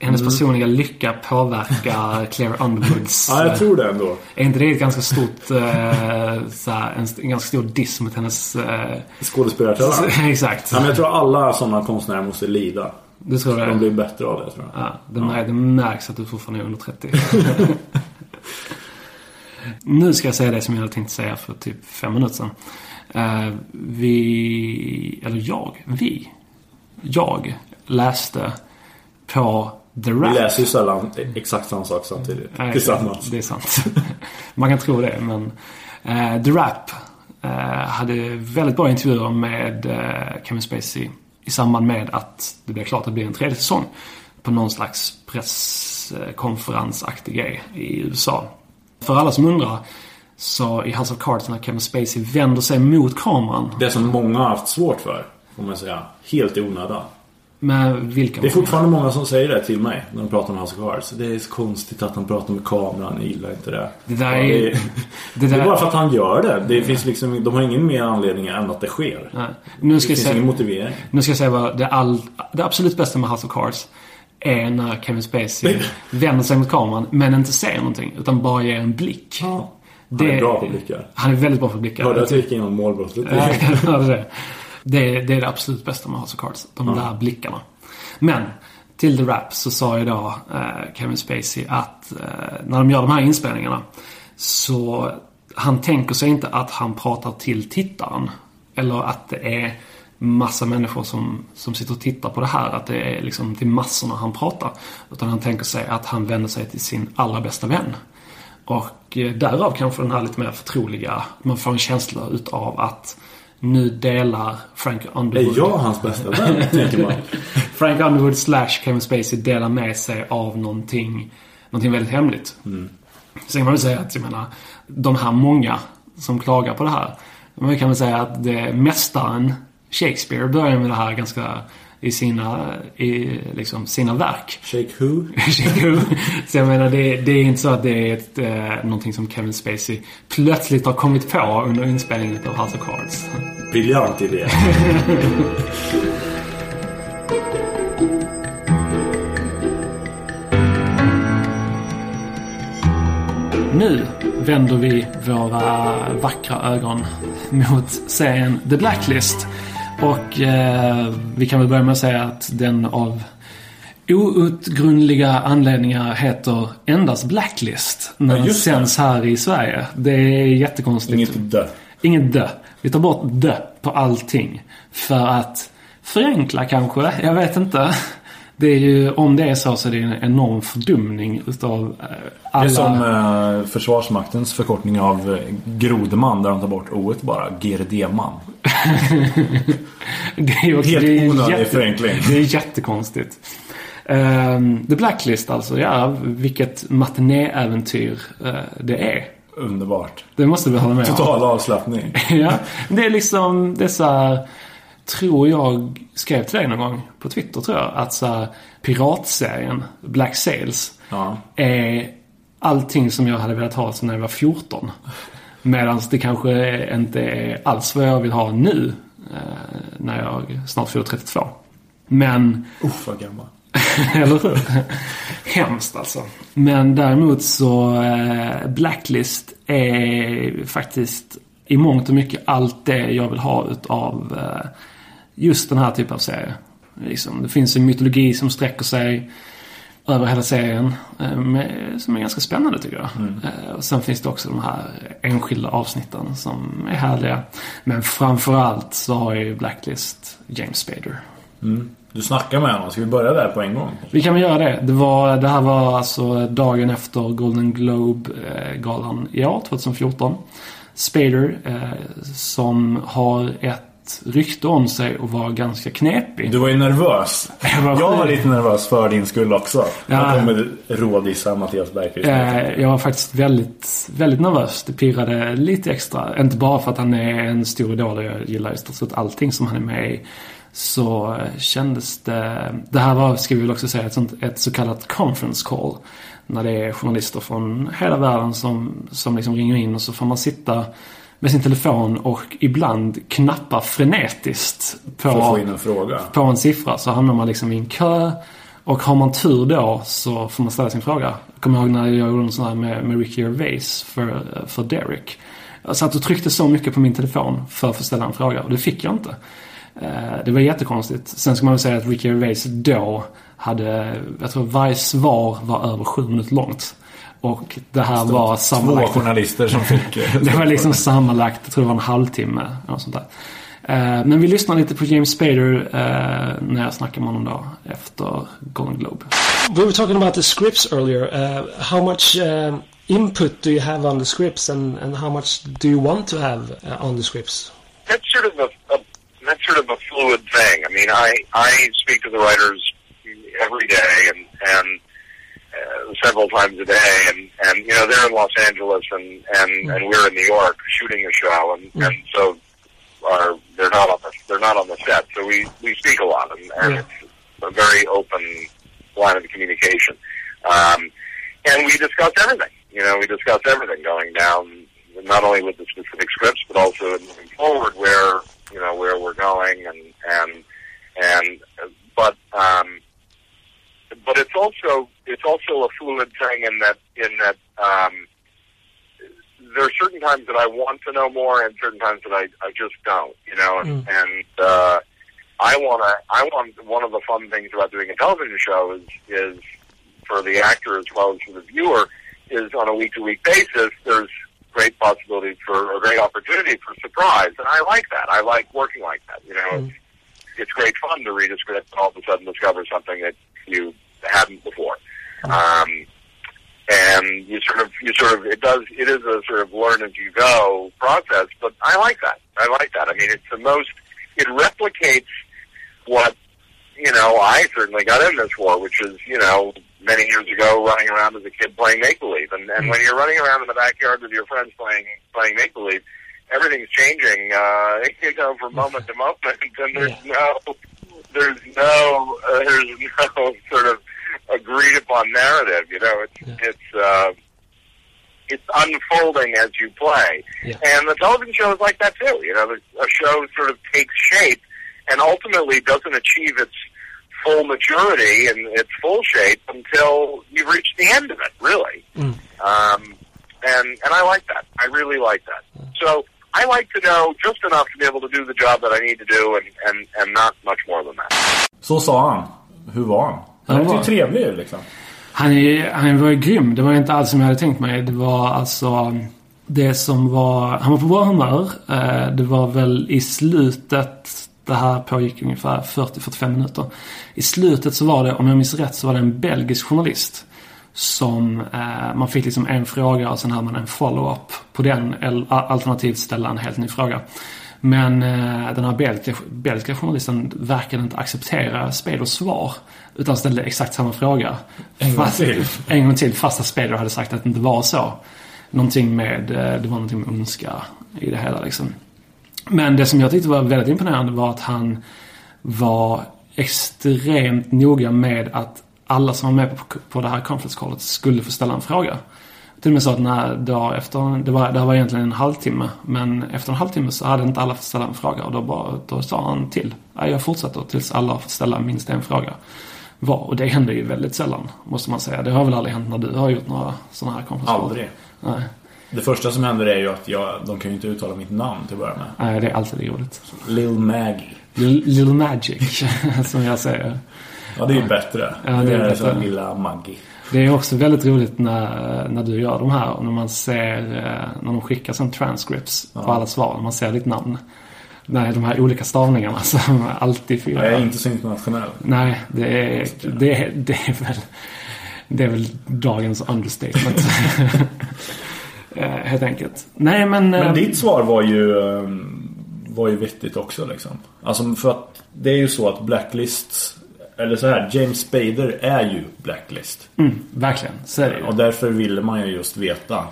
hennes mm. personliga lycka påverkar Claire Underwoods... ja, jag tror det ändå. Är inte det ett ganska stort... Eh, såhär, en, en, ganska stor diss mot hennes... Eh, Skådespelartalang? exakt. Ja, men jag tror alla sådana konstnärer måste lida. Du tror det? De blir bättre av det tror jag. Ja, det, ja. det märks att du fortfarande är under 30. Nu ska jag säga det som jag hade tänkt säga för typ fem minuter sedan. Uh, vi, eller jag, vi. Jag läste på The Rap. Vi läser ju sällan exakt samma sak samtidigt. Nej, tillsammans. Det är sant. Man kan tro det men uh, The Rap uh, hade väldigt bra intervjuer med Kevin Spacey i samband med att det blev klart att det blir en tredje säsong på någon slags presskonferensaktig grej i USA. För alla som undrar så i House of Cards när Kevin Spacey vänder sig mot kameran. Det som många har haft svårt för, får man säga. Helt i onödan. Med vilka Det är fortfarande många som säger det till mig när de pratar om House of Cards. Det är så konstigt att han pratar med kameran, jag gillar inte det. Det där Ja, är- det, det det där- är bara för att han gör det. det finns liksom, de har ingen mer anledning än att det sker. Nej. Nu ska Det jag finns säga, ingen motivering. nu ska jag säga vad det, all, det absolut bästa med House of Cards är när Kevin Spacey vänder sig mot kameran men inte säger någonting utan bara ger en blick. Ja. Han Det- är bra på blickar. Han är väldigt bra på blickar. Hörde att vi gick igenom målbrottet. Ja, jag hörde det. Det, är- det är det absolut bästa med House of Cards. De där blickarna. Men, till The Rap så sa ju då eh, Kevin Spacey att eh, när de gör de här inspelningarna så han tänker sig inte att han pratar till tittaren. Eller att det är massa människor som, som sitter och tittar på det här. Att det är liksom till massorna han pratar. Utan han tänker sig att han vänder sig till sin allra bästa vän. Och eh, därav kanske den här lite mer förtroliga, man får en känsla utav att nu delar Frank Är Underwood... jag hans bästa vän, tänker man. Frank Underwood slash Kevin Spacey delar med sig av någonting, någonting väldigt hemligt. Sen kan man väl säga att, jag menar, de här många som klagar på det här. Man kan väl säga att det, mästaren Shakespeare började med det här ganska i sina, i liksom sina verk. Shake who? så jag menar, det, det är inte så att det är ett, eh, någonting som Kevin Spacey plötsligt har kommit på under inspelningen av House of Cards. Briljant idé. Nu vänder vi våra vackra ögon mot serien The Blacklist. Och eh, vi kan väl börja med att säga att den av outgrundliga anledningar heter endast Blacklist. När Ja, den det. sänds här i Sverige. Det är jättekonstigt. Inget dö. Inget dö. Vi tar bort dö på allting. För att förenkla kanske, jag vet inte. Det är ju, om det är så så är det en enorm fördumning utav eh, alla... Det är som eh, Försvarsmaktens förkortning av eh, Grodeman där de tar bort o bara. GRD-man. Det är också, Helt det är onödig förenkling. Det är jättekonstigt. Ehm, The Blacklist alltså, ja, vilket matinéäventyr uh, det är. Underbart. Det måste vi hålla med om. Total avslappning. ja, det är liksom dessa, tror jag, skrev till dig någon gång på Twitter tror jag, att så här, piratserien Black Sails Ja. är allting som jag hade velat ha när jag var 14. Medan det kanske inte är alls vad jag vill ha nu. Eh, när jag snart fyller 32. Men, Uff, vad gammal. eller hur? Hemskt alltså. Men däremot så, eh, Blacklist är faktiskt i mångt och mycket allt det jag vill ha utav eh, just den här typen av serie. Liksom, det finns en mytologi som sträcker sig över hela serien. eh, Med, som är ganska spännande tycker jag. Eh, Och sen finns det också de här enskilda avsnitten som är härliga. Men framförallt så har ju Blacklist James Spader. Du snackar med honom. Ska vi börja där på en gång? Vi kan väl göra det. Det, var, det här var alltså dagen efter Golden Globe-galan i år, 2014. Spader, eh, som har ett rykte om sig att vara ganska knepig. Du var ju nervös. Jag var Jag var lite nervös för din skull också. Ja. Han kommer rådissa Mattias Bergqvist. Eh, jag var faktiskt väldigt, väldigt nervös. Det pirrade lite extra. Inte bara för att han är en stor idol och jag gillar i stort sett allting som han är med i. Så kändes det... Det här var, ska vi väl också säga, ett, sånt, ett så kallat conference call. När det är journalister från hela världen som, som liksom ringer in och så får man sitta med sin telefon och ibland knappa frenetiskt på, För en på en siffra så hamnar man liksom i en kö. Och har man tur då så får man ställa sin fråga. Jag kommer ihåg när jag gjorde en sån här med, med Ricky Gervais för, för Derek. Jag satt och tryckte så mycket på min telefon för att få ställa en fråga och det fick jag inte. Eh, Det var jättekonstigt. Sen ska man väl säga att Ricky Gervais då hade, jag tror varje svar var över sju minuter långt. Och det här var Två sammanlagt journalister som fick... det var liksom sammanlagt, jag tror det var en halvtimme. Eller något sånt där. Eh, men vi lyssnar lite på James Spader eh, när jag snackade med honom då efter Golden Globe. We were talking about the scripts earlier. Uh, how much um, input do you have on the scripts, and, and how much do you want to have uh, on the scripts? that's sort of a, a that's sort of a fluid thing. I mean, I I speak to the writers every day and and uh, several times a day, and and you know they're in Los Angeles and and Mm. and we're in New York shooting a show, and and so are they're not on the they're not on the set, so we we speak a lot, and, and Yeah. it's a very open line of communication, um, and we discuss everything. You know, we discuss everything going down, not only with the specific scripts, but also in moving forward where you know where we're going, and and and but um, but it's also it's also a fluid thing in that in that um, there are certain times that I want to know more and certain times that I, I just don't, you know, and, Mm. and uh, I want to I want one of the fun things about doing a television show is is for the actor as well as for the viewer is on a week to week basis there's great possibility for a great opportunity for surprise and I like that I like working like that you know Mm. it's, it's great fun to read a script and all of a sudden discover something that you hadn't before. Um, and you sort of you sort of it does it is a sort of learn as you go process but I like that. I like that. I mean it's the most it replicates what you know I certainly got in this for which is you know many years ago running around as a kid playing make believe. And and when you're running around in the backyard with your friends playing playing make believe everything's changing uh you know from moment to moment and there's no there's no uh, there's no sort of agreed upon narrative. You know, it's Yeah. it's uh, it's unfolding as you play, Yeah. and the television show is like that too. You know, the- a show sort of takes shape and ultimately doesn't achieve its full maturity and its full shape until you've reached the end of it. Really, Mm. um, and and I like that. I really like that. So. I like to know just enough to be able to do the job that I need to do and, and, and not much more than that. Så sa han. Hur var han? Han var- ju trevlig liksom. Han, är, han var ju grym. Det var inte alls som jag hade tänkt mig. Det var alltså... Det som var... Han var på bra humör. Eh, Det var väl i slutet... Det här pågick ungefär 40-45 minuter. I slutet så var det, om jag minns rätt, så var det en belgisk journalist. Som... Eh, man fick liksom en fråga och sen hade man en follow-up på den. Eller alternativt ställa en helt ny fråga. Men eh, den här belgiska, belgiska journalisten verkade inte acceptera Spaders svar. Utan ställde exakt samma fråga. En gång Fast- till. En gång till fast att Spader hade sagt att det inte var så. Någonting med, eh, det var någonting med ondska i det hela liksom. Men det som jag tyckte var väldigt imponerande var att han var extremt noga med att alla som var med på, på det här conference callet skulle få ställa en fråga. Till och med så att när då efter, det var, det här var egentligen en halvtimme. Men efter en halvtimme så hade inte alla fått ställa en fråga. Och då, bara, då sa han till. "Ja, Jag fortsätter tills alla har fått ställa minst en fråga var. Och det händer ju väldigt sällan, måste man säga. Det har väl aldrig hänt när du har gjort några sådana här konferenser? Aldrig. Nej. Det första som händer är ju att jag, de kan ju inte uttala mitt namn till att börja med. Nej, det är alltid roligt. Lil Maggie. Lil- Little Magic, som jag säger. Ja, det är ju bättre. Ja, det är är det bättre. lilla Maggie. Det är också väldigt roligt när, när du gör de här och när man ser, eh, när de skickar sen transcripts på Ja. alla svar. När man ser ditt namn. Nej, de här olika stavningarna som alltid fyller. Jag är inte så internationell. Nej, det är, det, är, det är väl Det är väl dagens understatement. Eh, Helt enkelt. Nej men... eh, Men ditt svar var ju Var ju vettigt också liksom. Alltså för att Det är ju så att Blacklist Eller så här, James Spader är ju Blacklist. Mm, verkligen, så är det ju. Och därför ville man ju just veta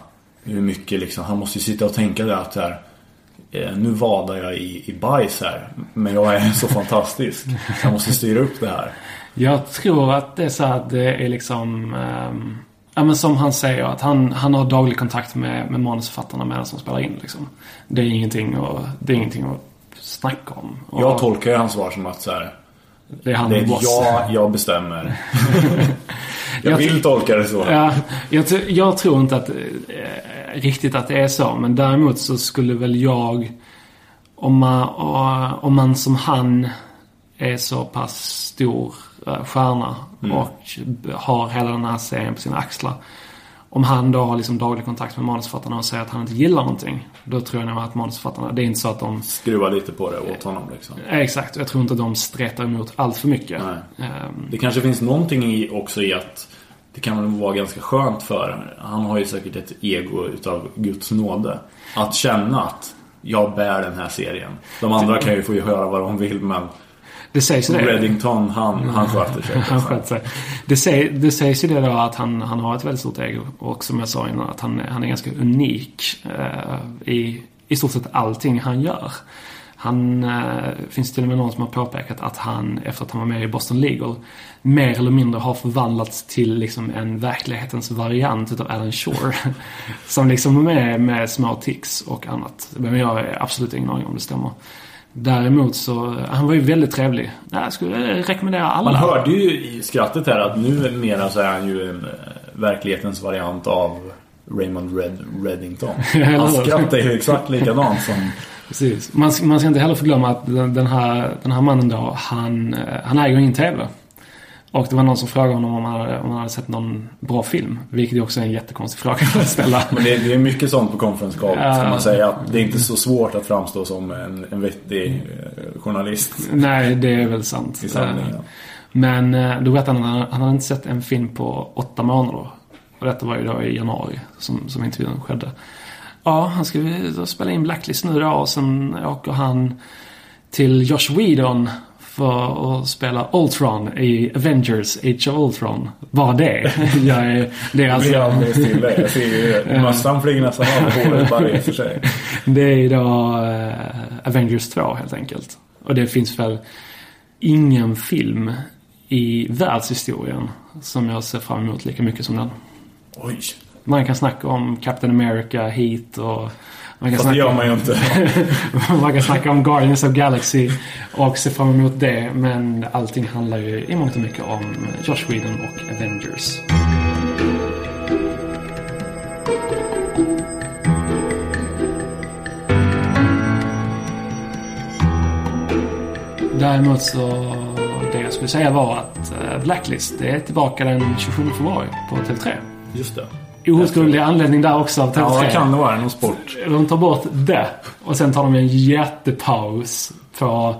Hur mycket liksom Han måste ju sitta och tänka det att här eh, Nu vadar jag i, i bajs här Men jag är så fantastisk Jag måste styra upp det här Jag tror att det är så att det är liksom... ehm, ja men som han säger att han, han har daglig kontakt med, med manusförfattarna medan de spelar in liksom. Det är ingenting att, det är ingenting att snacka om. Och Jag tolkar ju hans svar som att så här, Det är han Det är jag, jag bestämmer Jag vill tolka det så Ja, jag, jag tror inte att eh, riktigt att det är så. Men däremot så skulle väl jag om man, eh, om man som han är så pass stor eh, stjärna och b- har hela den här serien på sina axlar. Om han då har liksom daglig kontakt med manusförfattarna och säger att han inte gillar någonting. Då tror jag nog att manusförfattarna, det är inte så att de Skruva lite på det åt honom liksom Eh, Exakt, jag tror inte att de stretar emot allt för mycket. Nej. Ehm, Det kanske finns någonting i, också i att det kan väl vara ganska skönt för Han har ju säkert ett ego utav Guds nåde. Att känna att jag bär den här serien. De andra kan ju få höra vad de vill men Det sägs det. Reddington, han, han sköter sig. Han sköter sig. Det, säg, det sägs ju det då att han, han har ett väldigt stort ego. Och som jag sa innan, att han, han är ganska unik eh, i, i stort sett allting han gör. Han, eh, finns till och med någon som har påpekat att han, efter att han var med i Boston Legal, mer eller mindre har förvandlats till liksom en verklighetens variant utav Alan Shore. som liksom är med, med små tics och annat. Men jag har absolut ingen aning om det stämmer. Däremot så, han var ju väldigt trevlig. Jag skulle rekommendera alla. Man hörde ju i skrattet här att nu mera så är han ju en eh, verklighetens variant av Raymond Red, Reddington. Hans skratt är ju exakt likadant som... Precis. Man, man ska inte heller förglömma att den, den, här, den här mannen då, han, eh, han äger ingen TV. Och det var någon som frågade honom om han hade, om han hade sett någon bra film. Vilket ju också är en jättekonstig fråga att ställa. Men det, det är mycket sånt på conference call. Ja. Ska man säga att det är inte så svårt att framstå som en, en vettig eh, journalist. Nej, det är väl sant. I sanning, ja. Men eh, då berättade han att han hade inte sett en film på åtta månader. Och detta var ju då i januari som, som intervjun skedde. Ja, han ska spela in Blacklist nu då och sen åker han till Josh Whedon för att spela Ultron i Avengers Age of Ultron. Bara det. Jag är, det är alltså... Jag blir stilla. Jag ser ju mössan flyger nästan av håret bara för sig. Det är ju då uh, Avengers 2 helt enkelt. Och det finns väl ingen film i världshistorien som jag ser fram emot lika mycket som den. Oj. Man kan snacka om Captain America, Heat och man kan Fast det gör man ju inte. man kan snacka om Guardians of Galaxy och se fram emot det. Men allting handlar ju i mångt och mycket om Josh Whedon och Avengers. Däremot så, det jag skulle säga var att eh, Blacklist, det är tillbaka den 27 februari på TV3. Just det outgrundlig anledning där också av TV3. Ja, det kan det vara. Någon sport. De tar bort det. Och sen tar de en jättepaus på...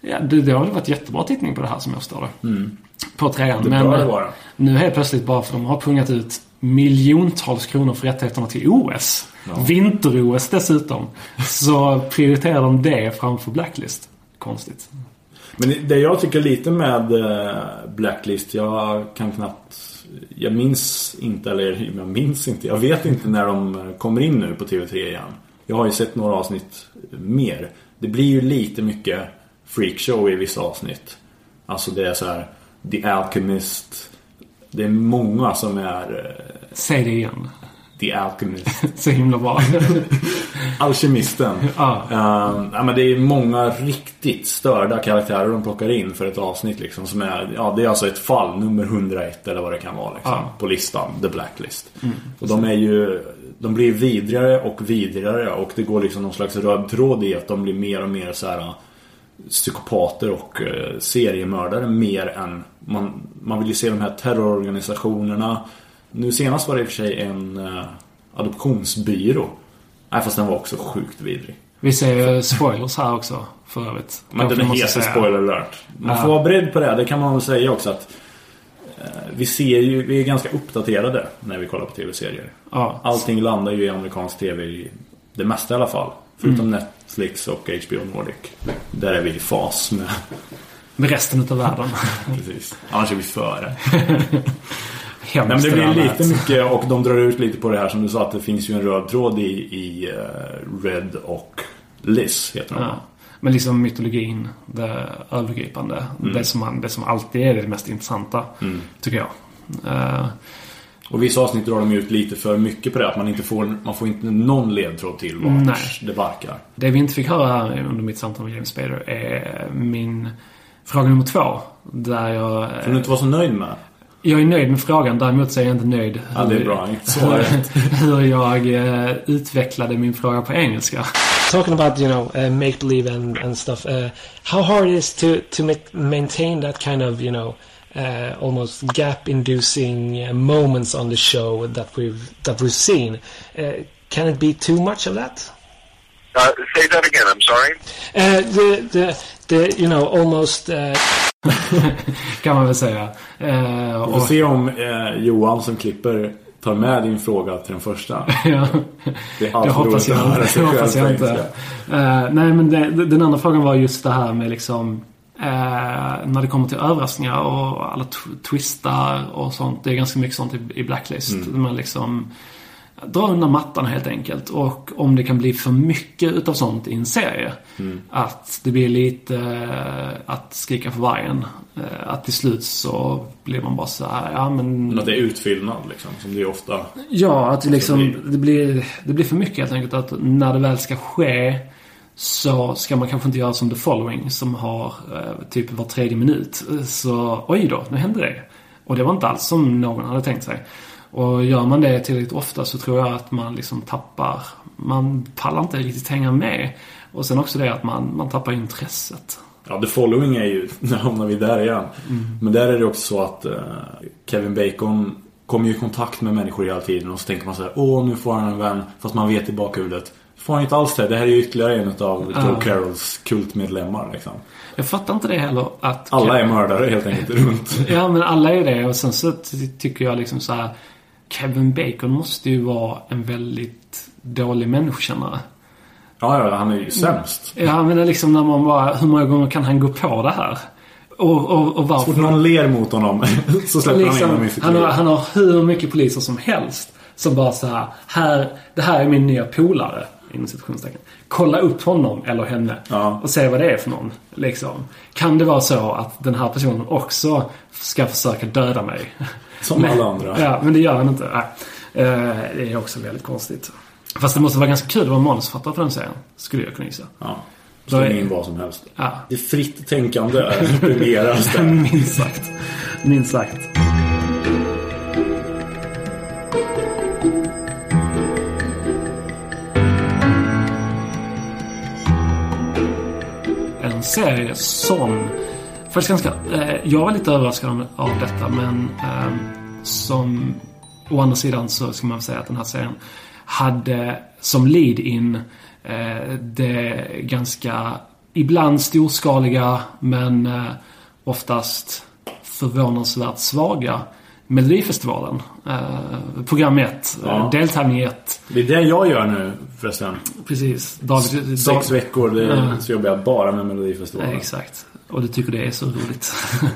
Ja, det, det har väl varit jättebra tittning på det här som jag förstår det. Mm. På trean. Det Men det vara. nu helt plötsligt bara för de har pungat ut miljontals kronor för rättigheterna till OS. Ja. Vinter-OS dessutom. Så prioriterar de det framför Blacklist. Konstigt. Men det jag tycker lite med eh, Blacklist, jag kan knappt jag minns inte, eller jag minns inte, jag vet inte när de eh, kommer in nu på TV3 igen. Jag har ju sett några avsnitt mer. Det blir ju lite mycket freakshow i vissa avsnitt. Alltså det är så här The Alchemist. Det är många som är... Eh, Säg det igen. The Alchemist. Så himla bra. Alkemisten. Ja. Uh, ja, men det är många riktigt störda karaktärer de plockar in för ett avsnitt liksom. Som är, ja, det är alltså ett fall, nummer 101 eller vad det kan vara liksom, ja. på listan. The Blacklist. Mm, och de är ju de blir vidrigare och vidrigare och det går liksom någon slags röd tråd i att de blir mer och mer så här psykopater och uh, seriemördare mer än man, man vill ju se de här terrororganisationerna nu senast var det i och för sig en uh, adoptionsbyrå. Nej, fast den var också sjukt vidrig. Vi ser spoilers här också, för övrigt. Men den är heter spoiler alert. Man får vara beredd på det. Det kan man väl säga också att uh, vi ser ju, vi är ganska uppdaterade när vi kollar på tv-serier. Ja. Allting landar ju i amerikansk tv det mesta i alla fall. Förutom mm. Netflix och HBO Nordic. Där är vi i fas med... Med resten av världen. Precis. Annars är vi före. Nej, men det blir lite mycket och de drar ut lite på det här som du sa att det finns ju en röd tråd i, i uh, Red och Liz heter de. Ja. Men liksom mytologin, det övergripande. Mm. Det, som man, det som alltid är det mest intressanta. Mm. Tycker jag. Uh, och vissa avsnitt drar de ut lite för mycket på det. Att man inte får, man får inte någon ledtråd till vart det barkar. Det vi inte fick höra under mitt samtal med James Spader är min fråga nummer två. Där jag... Som du inte var så nöjd med? Jag är nöjd med frågan, däremot så är jag inte nöjd ja, det är bra. hur jag uh, utvecklade min fråga på engelska. Talking about, you know, uh, make believe and, and stuff. Uh, how hard it is to, to maintain that kind of, you know, uh, almost gap-inducing uh, moments on the show that we've that we've seen. Uh, can it be too much of that? Uh, say that again. I'm sorry. Uh, the the the you know almost. Kan man väl säga. Uh, Vi får se om uh, Johan som klipper tar med din fråga till den första. ja. Det, är det hoppas jag, det hoppas jag inte. Uh, nej men det, den andra frågan var just det här med liksom Eh, när det kommer till överraskningar och alla tw- twistar och sånt. Det är ganska mycket sånt i, i Blacklist. Mm. Man liksom drar undan mattan helt enkelt. Och om det kan bli för mycket utav sånt i en serie. Mm. Att det blir lite eh, att skrika för vargen. Eh, att till slut så blir man bara så här, ja men... Men att det är utfyllnad liksom, som det är ofta. Ja, att det liksom, det blir, det blir för mycket helt enkelt. Att när det väl ska ske så ska man kanske inte göra som The Following som har eh, typ var tredje minut. Så oj då, nu hände det. Och det var inte alls som någon hade tänkt sig. Och gör man det tillräckligt ofta så tror jag att man liksom tappar, man pallar inte riktigt hänga med. Och sen också det att man, man tappar intresset. Ja, The Following är ju, nu hamnar vi där igen. Men där är det också så att eh, Kevin Bacon kommer ju i kontakt med människor hela tiden och så tänker man så här, åh nu får han en vän. Fast man vet i bakhuvudet. Får han inte alls det. Det här är ju ytterligare en av Joe Ja. Carrolls kultmedlemmar liksom. Jag fattar inte det heller att... Alla är mördare helt enkelt runt. Ja, men alla är det. Och sen så ty- tycker jag liksom så här. Kevin Bacon måste ju vara en väldigt dålig människokännare. Ja, ja, han är ju sämst. Ja, men det är liksom när man bara, hur många gånger kan han gå på det här? Och, och, och Så fort varför? någon ler mot honom så släpper han in honom i Liksom, sitt han, har, han har hur mycket poliser som helst. Som bara så här, här det här är min nya polare. Inom citationstecken. Kolla upp honom eller henne. Ja. Och se vad det är för någon. Liksom. Kan det vara så att den här personen också ska försöka döda mig? Som alla andra. Ja, men det gör han inte. Nej. Eh, Det är också väldigt konstigt. Fast det måste vara ganska kul att vara manusförfattare för den serien. Skulle jag kunna gissa. Ja. Släng in vad som helst. Ja. Det är fritt tänkande premieras där. Minst sagt. Minst sagt. En serie som... Faktiskt ganska... Eh, jag var lite överraskad av- av detta men eh, som... Å andra sidan så ska man väl säga att den här serien hade som lead-in eh, det ganska ibland storskaliga men eh, oftast förvånansvärt svaga Melodifestivalen. Eh, program 1, Ja. eh, deltävling 1. Det är det jag gör nu förresten. Precis. David, Sex David, veckor, det Ja. så jobbar jag bara med Melodifestivalen. exakt. Och du tycker det är så roligt.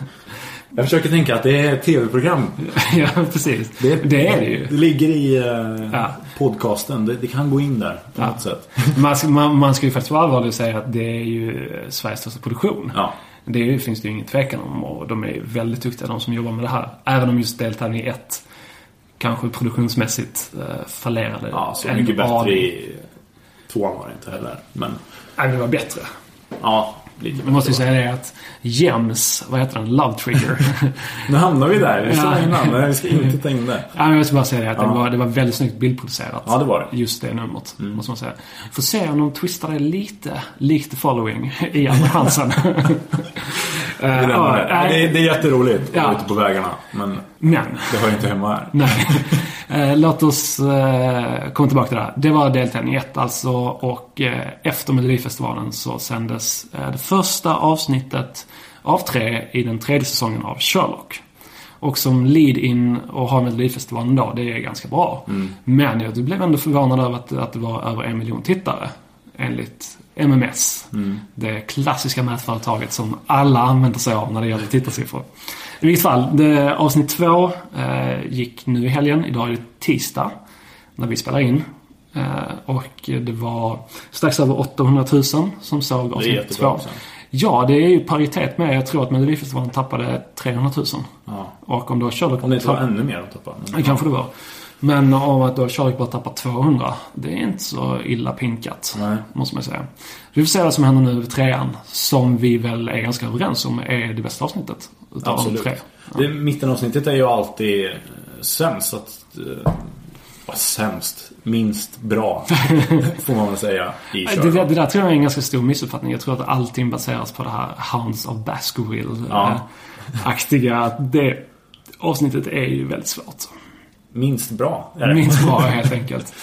Jag försöker tänka att det är ett tv-program. ja, precis. Det, är det ju. Det ligger i eh, Ja. podcasten. Det, det kan gå in där på Ja. något sätt. Man ska, man, man ska ju faktiskt vara allvarlig och säga att det är ju Sveriges största produktion. Ja. Det finns det ju ingen tvekan om och de är väldigt duktiga de som jobbar med det här. Även om just deltävling 1 kanske produktionsmässigt eh, fallerade. ja, så mycket bättre i tvåan var det inte heller. Men Nej, det var bättre. ja, lite Jag måste ju säga det att Jems, vad heter den? Love Trigger. Nu hamnar vi där. Vi sa innan, vi ska inte ta in det. Ja, men jag ska bara säga det att Ja. det, var, det var väldigt snyggt bildproducerat. Ja, det var det. Mm. Just det numret, måste man säga. Får se om de twistar det lite, likt The Following i andra chansen. Det är, Eh, ja, det. Det, är, det är jätteroligt Ja. ute på vägarna. Men Men, det hör inte hemma här. nej. Eh, Låt oss eh, komma tillbaka till det här. Det var deltävling 1 alltså och efter Melodifestivalen så sändes det första avsnittet av tre i den tredje säsongen av Sherlock. Och som lead-in och har Melodifestivalen då, det är ganska bra. Men jag blev ändå förvånad över att, att det var över en miljon tittare. Enligt MMS. Det klassiska mätföretaget som alla använder sig av när det gäller tittarsiffror. I vilket fall, det, avsnitt två eh, gick nu i helgen. Idag är det tisdag. När vi spelar in. Eh, och det var strax över 800 000 som såg avsnitt två. också. Ja, det är ju paritet med, jag tror att Melodifestivalen tappade 300 000. Ja. Och om då Sherlock... Om det inte var ännu mer att tappa. Men, kanske det var. Men om att då Sherlock bara tappar 200, det är inte så illa pinkat. Nej. Måste man säga. Vi får se vad som händer nu över trean. Som vi väl är ganska överens om är det bästa avsnittet. Utav Absolut. tre. Det, mittenavsnittet är ju alltid eh, sämst. Att, eh, vad sämst? Minst bra. får man väl säga. I Det, Sherlock. det, där tror jag är en ganska stor missuppfattning. Jag tror att allting baseras på det här Hounds of Baskerville Ja. eh, aktiga. Det avsnittet är ju väldigt svårt. Minst bra. Minst bra helt enkelt.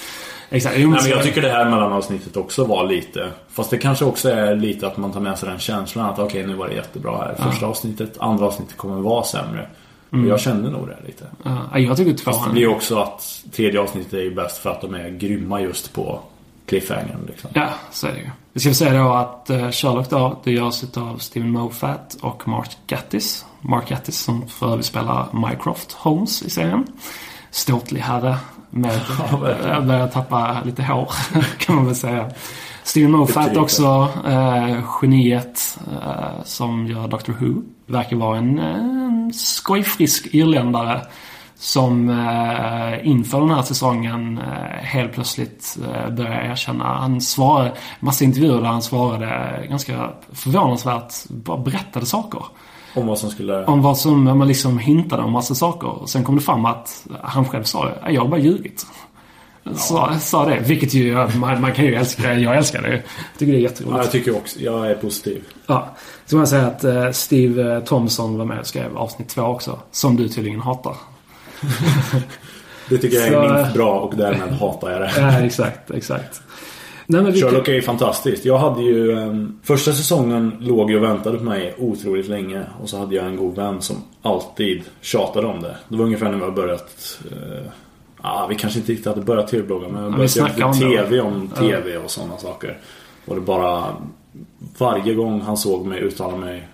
Exakt. Jo, Nej, men jag tycker det här mellanavsnittet också var lite... Fast det kanske också är lite att man tar med sig den känslan att okej, nu var det jättebra här. Första avsnittet, andra avsnittet kommer vara sämre. Och jag kände nog det lite. Ja, jag tycker Fast det tvåan... blir också att tredje avsnittet är ju bäst för att de är grymma just på cliffhangern liksom. Ja, så är det ju. Vi ska säga då att uh, Sherlock då, det görs utav Steven Moffat och Mark Gattis. Mark Gattis som för övrigt spelar Mycroft Holmes i serien. Ståtlig herre med, ja, börjar tappa lite hår kan man väl säga. Steven Moffat också, eh, geniet eh, som gör Doctor Who. Verkar vara en, en skojfrisk irländare som eh, inför den här säsongen eh, helt plötsligt eh, började erkänna. Han svarade, massa intervjuer där han svarade ganska förvånansvärt, bara berättade saker. Om vad som skulle... Om vad som, man liksom hintade om massa saker. Och sen kom det fram att han själv sa det. Jag har bara ljugit. Ja. Sa, sa det. Vilket ju, man, man kan ju älska, jag älskar det. Jag tycker det är jätteroligt. Ja, jag tycker också, jag är positiv. Ja. Så man säga att uh, Steve Thompson var med och skrev avsnitt två också. Som du tydligen hatar. det tycker jag är minst bra och därmed hatar jag det. Ja, exakt, exakt. Nej, men Sherlock är ju fantastiskt. Jag hade ju... Um, första säsongen låg ju och väntade på mig otroligt länge. Och så hade jag en god vän som alltid tjatade om det. Det var ungefär när vi har börjat... Uh, ah, vi kanske inte riktigt hade börjat tv-blogga men vi börjat göra om TV om TV och sådana saker. Och det bara... Varje gång han såg mig uttala mig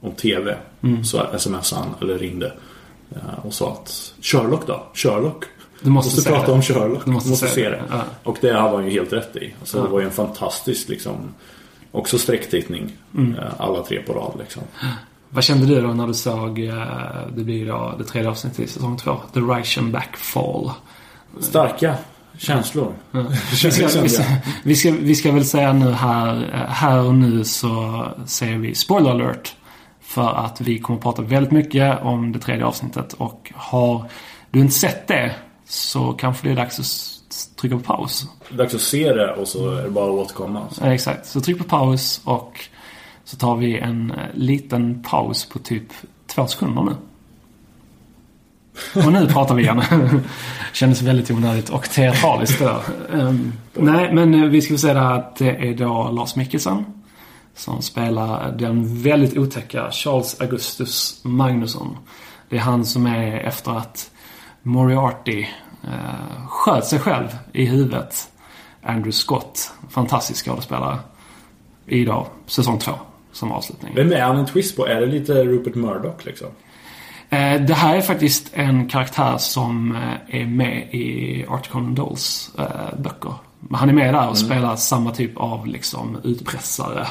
om TV mm. så smsade han eller ringde. Uh, och sa att Sherlock då? Sherlock? Du måste, måste prata det. om Sherlock. Du måste, måste se, se det. Ja. Och det hade han ju helt rätt i. Alltså, ja. Det var ju en fantastisk liksom Också sträcktittning. Mm. Eh, alla tre på rad liksom. Vad kände du då när du såg eh, Det blir då det tredje avsnittet i säsong två? The Reichenbach Fall. Starka känslor. Ja. vi, ska, vi, ska, vi, ska, vi ska väl säga nu här eh, Här och nu så säger vi spoiler alert. För att vi kommer att prata väldigt mycket om det tredje avsnittet och har du inte sett det så kanske det är dags att trycka på paus. Det dags att se det och så är det bara att återkomma. Så. Ja, exakt. Så tryck på paus och så tar vi en eh, liten paus på typ två sekunder nu. Och nu pratar vi igen. Kändes väldigt onödigt och teatraliskt där. Um, nej, men eh, vi ska säga det här att det är då Lars Mikkelsen som spelar den väldigt otäcka Charles Augustus Magnusson. Det är han som är efter att Moriarty eh, sköt sig själv i huvudet. Andrew Scott, fantastisk skådespelare. I då, säsong två som avslutning. Vem är han en twist på? Är det lite Rupert Murdoch liksom? Eh, det här är faktiskt en karaktär som eh, är med i Art Conan Doyles eh, böcker. Han är med där och mm. spelar samma typ av liksom utpressare.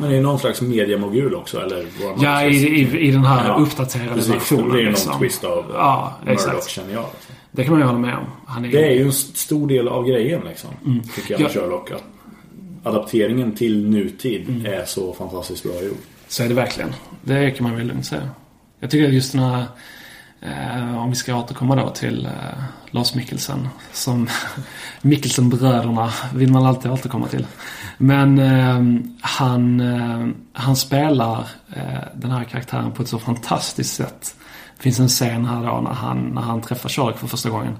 Men det är någon slags mediamogul också eller? Ja, i, i, i, den här ja, uppdaterade precis, versionen. Det är liksom. någon twist av ja, Murdoch känner jag. Liksom. Det kan man ju hålla med om. Han är... Det är ju en stor del av grejen liksom. Mm. Tycker jag med ja. Sherlock. Att adapteringen till nutid mm. är så fantastiskt bra gjord. Så är det verkligen. Det kan man väl lugnt säga. Jag tycker att just den här Eh, om vi ska återkomma då till eh, Lars Mikkelsen. Som Mikkelsen-bröderna vill man alltid återkomma till. Men eh, han, eh, han spelar eh, den här karaktären på ett så fantastiskt sätt. Det finns en scen här då när han, när han träffar Sherlock för första gången.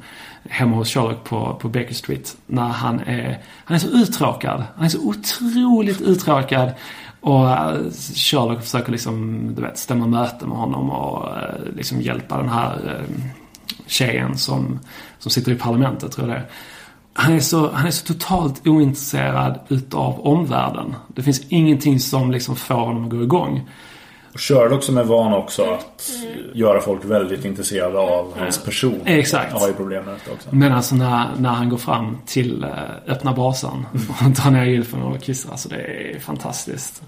Hemma hos Sherlock på, på Baker Street. När han är, han är så uttråkad. Han är så otroligt uttråkad. Och eh, Sherlock försöker liksom, du vet, stämma möte med honom och eh, liksom hjälpa den här ehm, tjejen som, som sitter i parlamentet, tror jag det är. Han är, så, han är så totalt ointresserad utav omvärlden. Det finns ingenting som liksom får honom att gå igång. Och Sherlock som är van också att göra folk väldigt intresserade av hans person. Exakt. Har ju problem med detta också. Men alltså när, när han går fram till äh, öppna brasan och tar ner gylfen och kissar. Alltså det är fantastiskt.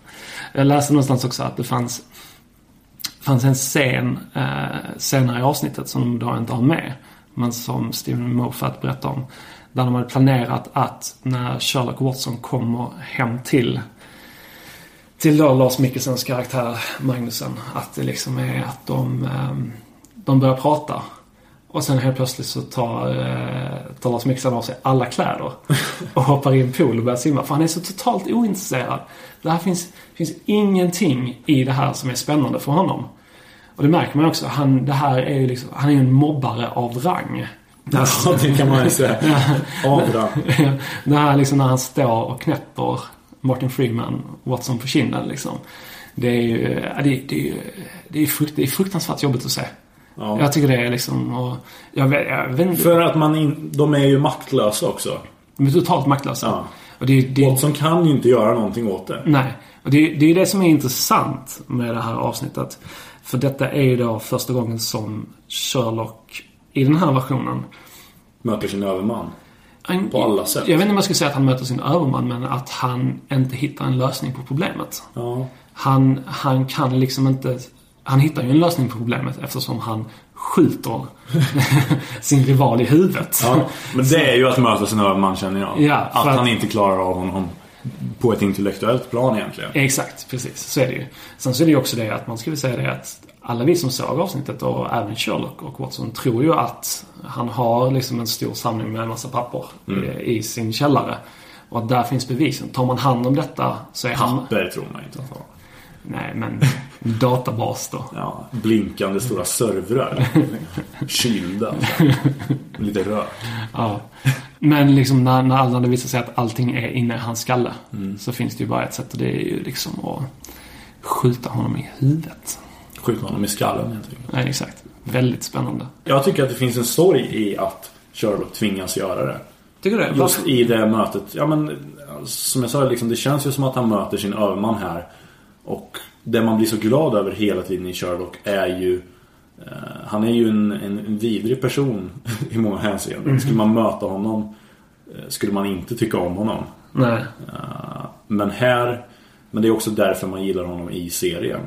Jag läste någonstans också att det fanns, fanns en scen äh, senare i avsnittet som de då inte har med. Men som Steven Moffat berättar om. Där de hade planerat att när Sherlock Watson kommer hem till till då Lars Mikkelsens karaktär Magnusen. Att det liksom är att de, ehm, de börjar prata. Och sen helt plötsligt så tar, eh, tar Lars Mikkelsen av sig alla kläder. Och hoppar i en pool och börjar simma. För han är så totalt ointresserad. Det här finns, finns ingenting i det här som är spännande för honom. Och det märker man också. Han, det här är ju liksom, han är en mobbare av rang. Ja, det kan man ju säga. Av rang. det här liksom när han står och knäpper Martin Freeman, Watson på kinden liksom. Det är ju, det, det, är, det, är frukt, det är fruktansvärt jobbigt att se. Ja. Jag tycker det är liksom, och jag, jag vet inte. För att man in, de är ju maktlösa också. De är totalt maktlösa. Ja. Och det, det, Watson kan ju inte göra någonting åt det. Nej. Och det, det är det som är intressant med det här avsnittet. För detta är ju då första gången som Sherlock i den här versionen Möter sin överman. han, På alla sätt. Jag vet inte om jag ska säga att han möter sin överman, men att han inte hittar en lösning på problemet. Ja. Han, han kan liksom inte... Han hittar ju en lösning på problemet eftersom han skjuter sin rival i huvudet. ja. Men det är ju att möta sin överman känner jag. Ja, att, att- han inte klarar av honom på ett intellektuellt plan egentligen. Exakt, precis. Så är det ju. Sen så är det ju också det att man väl säga det att alla vi som såg avsnittet och även Sherlock och Watson tror ju att han har liksom en stor samling med en massa papper i, i sin källare. Och att där finns bevisen. Tar man hand om detta så är han... Papper tror man inte att han. Nej, men databas då. Ja, blinkande stora servrar. Kylda. Lite rök. Ja. Men liksom när, när, när det visar sig att allting är inne i hans skalle så finns det ju bara ett sätt och det är ju liksom att skjuta honom i huvudet. Skjuta honom i skallen helt enkelt. Nej, exakt. Väldigt spännande. Jag tycker att det finns en story i att Sherlock tvingas göra det. Tycker du det? Just i det mötet. Ja men som jag sa, liksom, det känns ju som att han möter sin överman här. Och det man blir så glad över hela tiden i Sherlock är ju eh, Han är ju en, en, vidrig person i många hänseenden. Skulle man möta honom eh, skulle man inte tycka om honom. Nej. Eh, men här Men det är också därför man gillar honom i serien.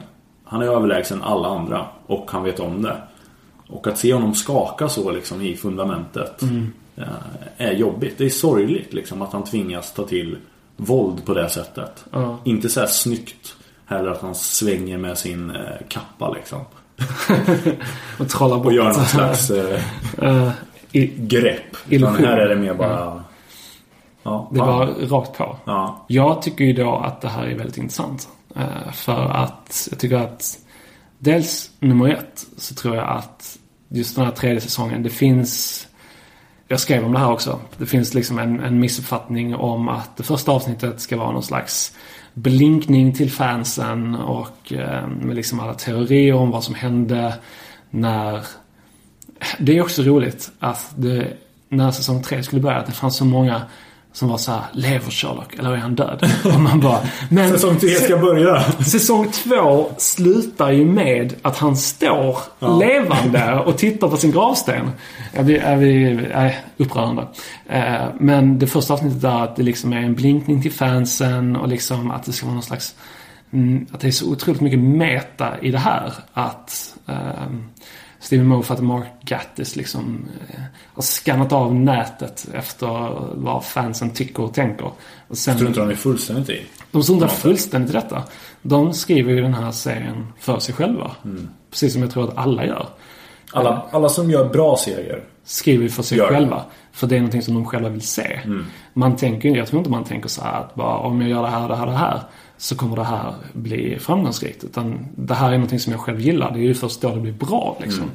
Han är överlägsen alla andra och han vet om det. Och att se honom skaka så liksom i fundamentet eh, är jobbigt. Det är sorgligt liksom att han tvingas ta till våld på det sättet. Ja. Inte så här snyggt heller att han svänger med sin eh, kappa liksom. Och trollar bort. Och gör någon slags eh, grepp. Utan här är det mer bara... Ja, det fan. var rakt på. Ja. Jag tycker ju då att det här är väldigt intressant. Eh, för att jag tycker att dels nummer ett så tror jag att just den här tredje säsongen, det finns jag skrev om det här också. Det finns liksom en, en missuppfattning om att det första avsnittet ska vara någon slags blinkning till fansen och eh, med liksom alla teorier om vad som hände när... Det är också roligt att det, när säsong tre skulle börja, att det fanns så många som var så här, lever Sherlock eller är han död? Och man bara, men Säsong tre ska börja. Säsong två slutar ju med att han står levande och tittar på sin gravsten. Är vi, är vi, nej, upprörande. Eh, men det första avsnittet är att det liksom är en blinkning till fansen och liksom att det ska vara någon slags mm, att det är så otroligt mycket meta i det här. Att ehm, Stephen Moffat och Mark Gattis liksom eh, har skannat av nätet efter vad fansen tycker och tänker. Och sen, inte de fullständigt i? de struntar fullständigt i detta. De skriver ju den här serien för sig själva. Precis som jag tror att alla gör. Alla, alla som gör bra serier. Skriver ju för sig själva. För det är någonting som de själva vill se. Man tänker jag tror inte man tänker så här att bara om jag gör det här, det här, det här. Så kommer det här bli framgångsrikt. Utan det här är någonting som jag själv gillar. Det är ju först då det blir bra liksom.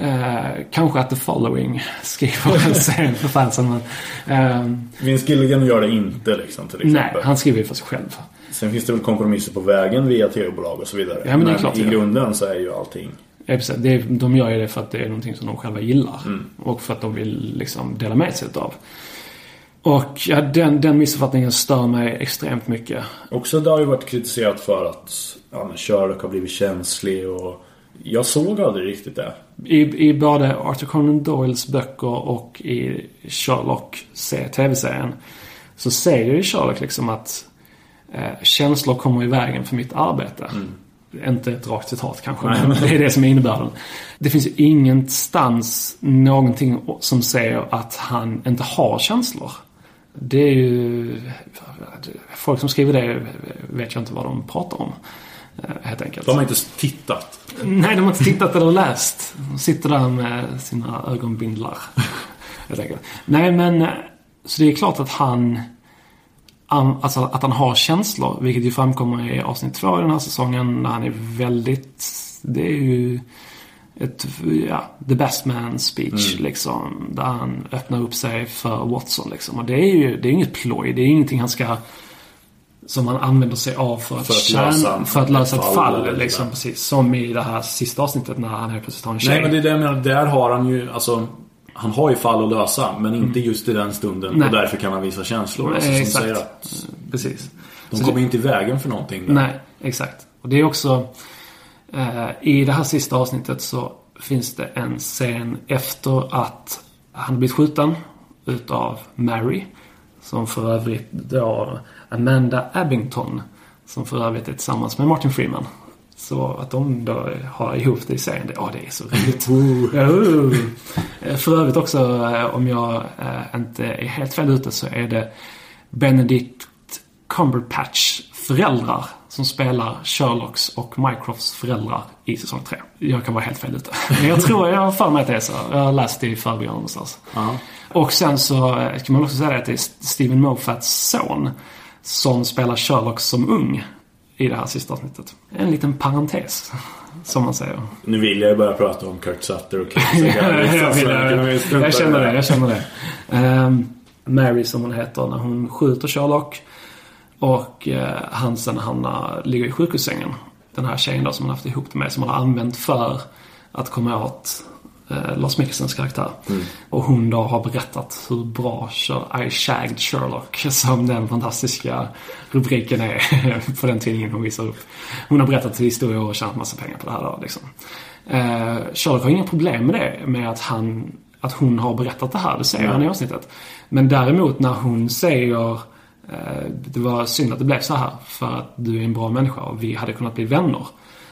Eh, kanske att The Following skriver en serie för fansen men... ehm, Vince Gilligan gör det inte liksom till exempel. nej, han skriver ju för sig själv. Sen finns det väl kompromisser på vägen via tv-bolag och så vidare. Ja, men det är klart i grunden så är ju allting... Ja, precis. Det de gör ju det för att det är någonting som de själva gillar. Mm. Och för att de vill liksom dela med sig av. Och ja, den, den missuppfattningen stör mig extremt mycket. Också det har ju varit kritiserat för att ja, men Sherlock har blivit känslig och... Jag såg aldrig riktigt det. I, I både Arthur Conan Doyles böcker och i Sherlock se- tv-serien så säger ju Sherlock liksom att eh, känslor kommer i vägen för mitt arbete. Inte ett rakt citat kanske, men det är det som är innebörden. Det finns ju ingenstans någonting som säger att han inte har känslor. Det är ju... Folk som skriver det vet jag inte vad de pratar om. eh, Helt enkelt. De har inte tittat. Nej, de har inte tittat eller läst. De sitter där med sina ögonbindlar. Helt enkelt. Nej, men eh, så det är klart att han an- Alltså att han har känslor, vilket ju framkommer i avsnitt två i den här säsongen när han är väldigt... Det är ju ett, ja, the best man speech liksom. Där han öppnar upp sig för Watson liksom. Och det är ju, det är inget ploj. Det är ingenting han ska... Som han använder sig av för att, För att tjäna- lösa för att lösa ett fall fall. liksom, precis. Som i det här sista avsnittet när han helt plötsligt har en tjej. Nej men det är det jag menar. Där har han ju alltså... han har ju fall att lösa men inte just i den stunden Mm. Nej. och därför kan han visa känslor. Alltså, som Exakt. säger att Precis. de Så kommer inte i vägen för någonting. Där. Nej, exakt. Och det är också... Eh, I det här sista avsnittet så finns det en scen efter att han blivit skjuten utav Mary. Som för övrigt då Amanda Abington. Som för övrigt är tillsammans med Martin Freeman. Så att de då har ihop det i serien, det, ja det är så roligt. Uh. För övrigt också, eh, om jag inte är helt fel ute, så är det Benedict Cumberpatch föräldrar som spelar Sherlocks och Mycrofts föräldrar i säsong 3. Jag kan vara helt fel ute. Men jag tror, jag har för mig att det är så. Jag har läst det i förbigående någonstans. Ja. Och sen så eh, kan man också säga att det är Stephen Moffats son som spelar Sherlock som ung i det här sista avsnittet. En liten parentes, som man säger. Nu vill jag ju börja prata om Kurt Sutter och Casey jag, jag känner det, jag känner det. Ehm, Mary som hon heter när hon skjuter Sherlock. Och uh, han sen hamnar, ligger i sjukhussängen. Den här tjejen då som han haft ihop det med som han har använt för att komma åt uh, Lars Mickelsens karaktär. Och hon då har berättat hur bra I shagged Sherlock som den fantastiska rubriken är på den tidningen hon visar upp. Hon har berättat historier och tjänat massa pengar på det här då liksom. Eh, Sherlock har inga problem med det, med att, han, att hon har berättat det här. Det säger han i avsnittet. Men däremot när hon säger eh, det var synd att det blev så här för att du är en bra människa och vi hade kunnat bli vänner.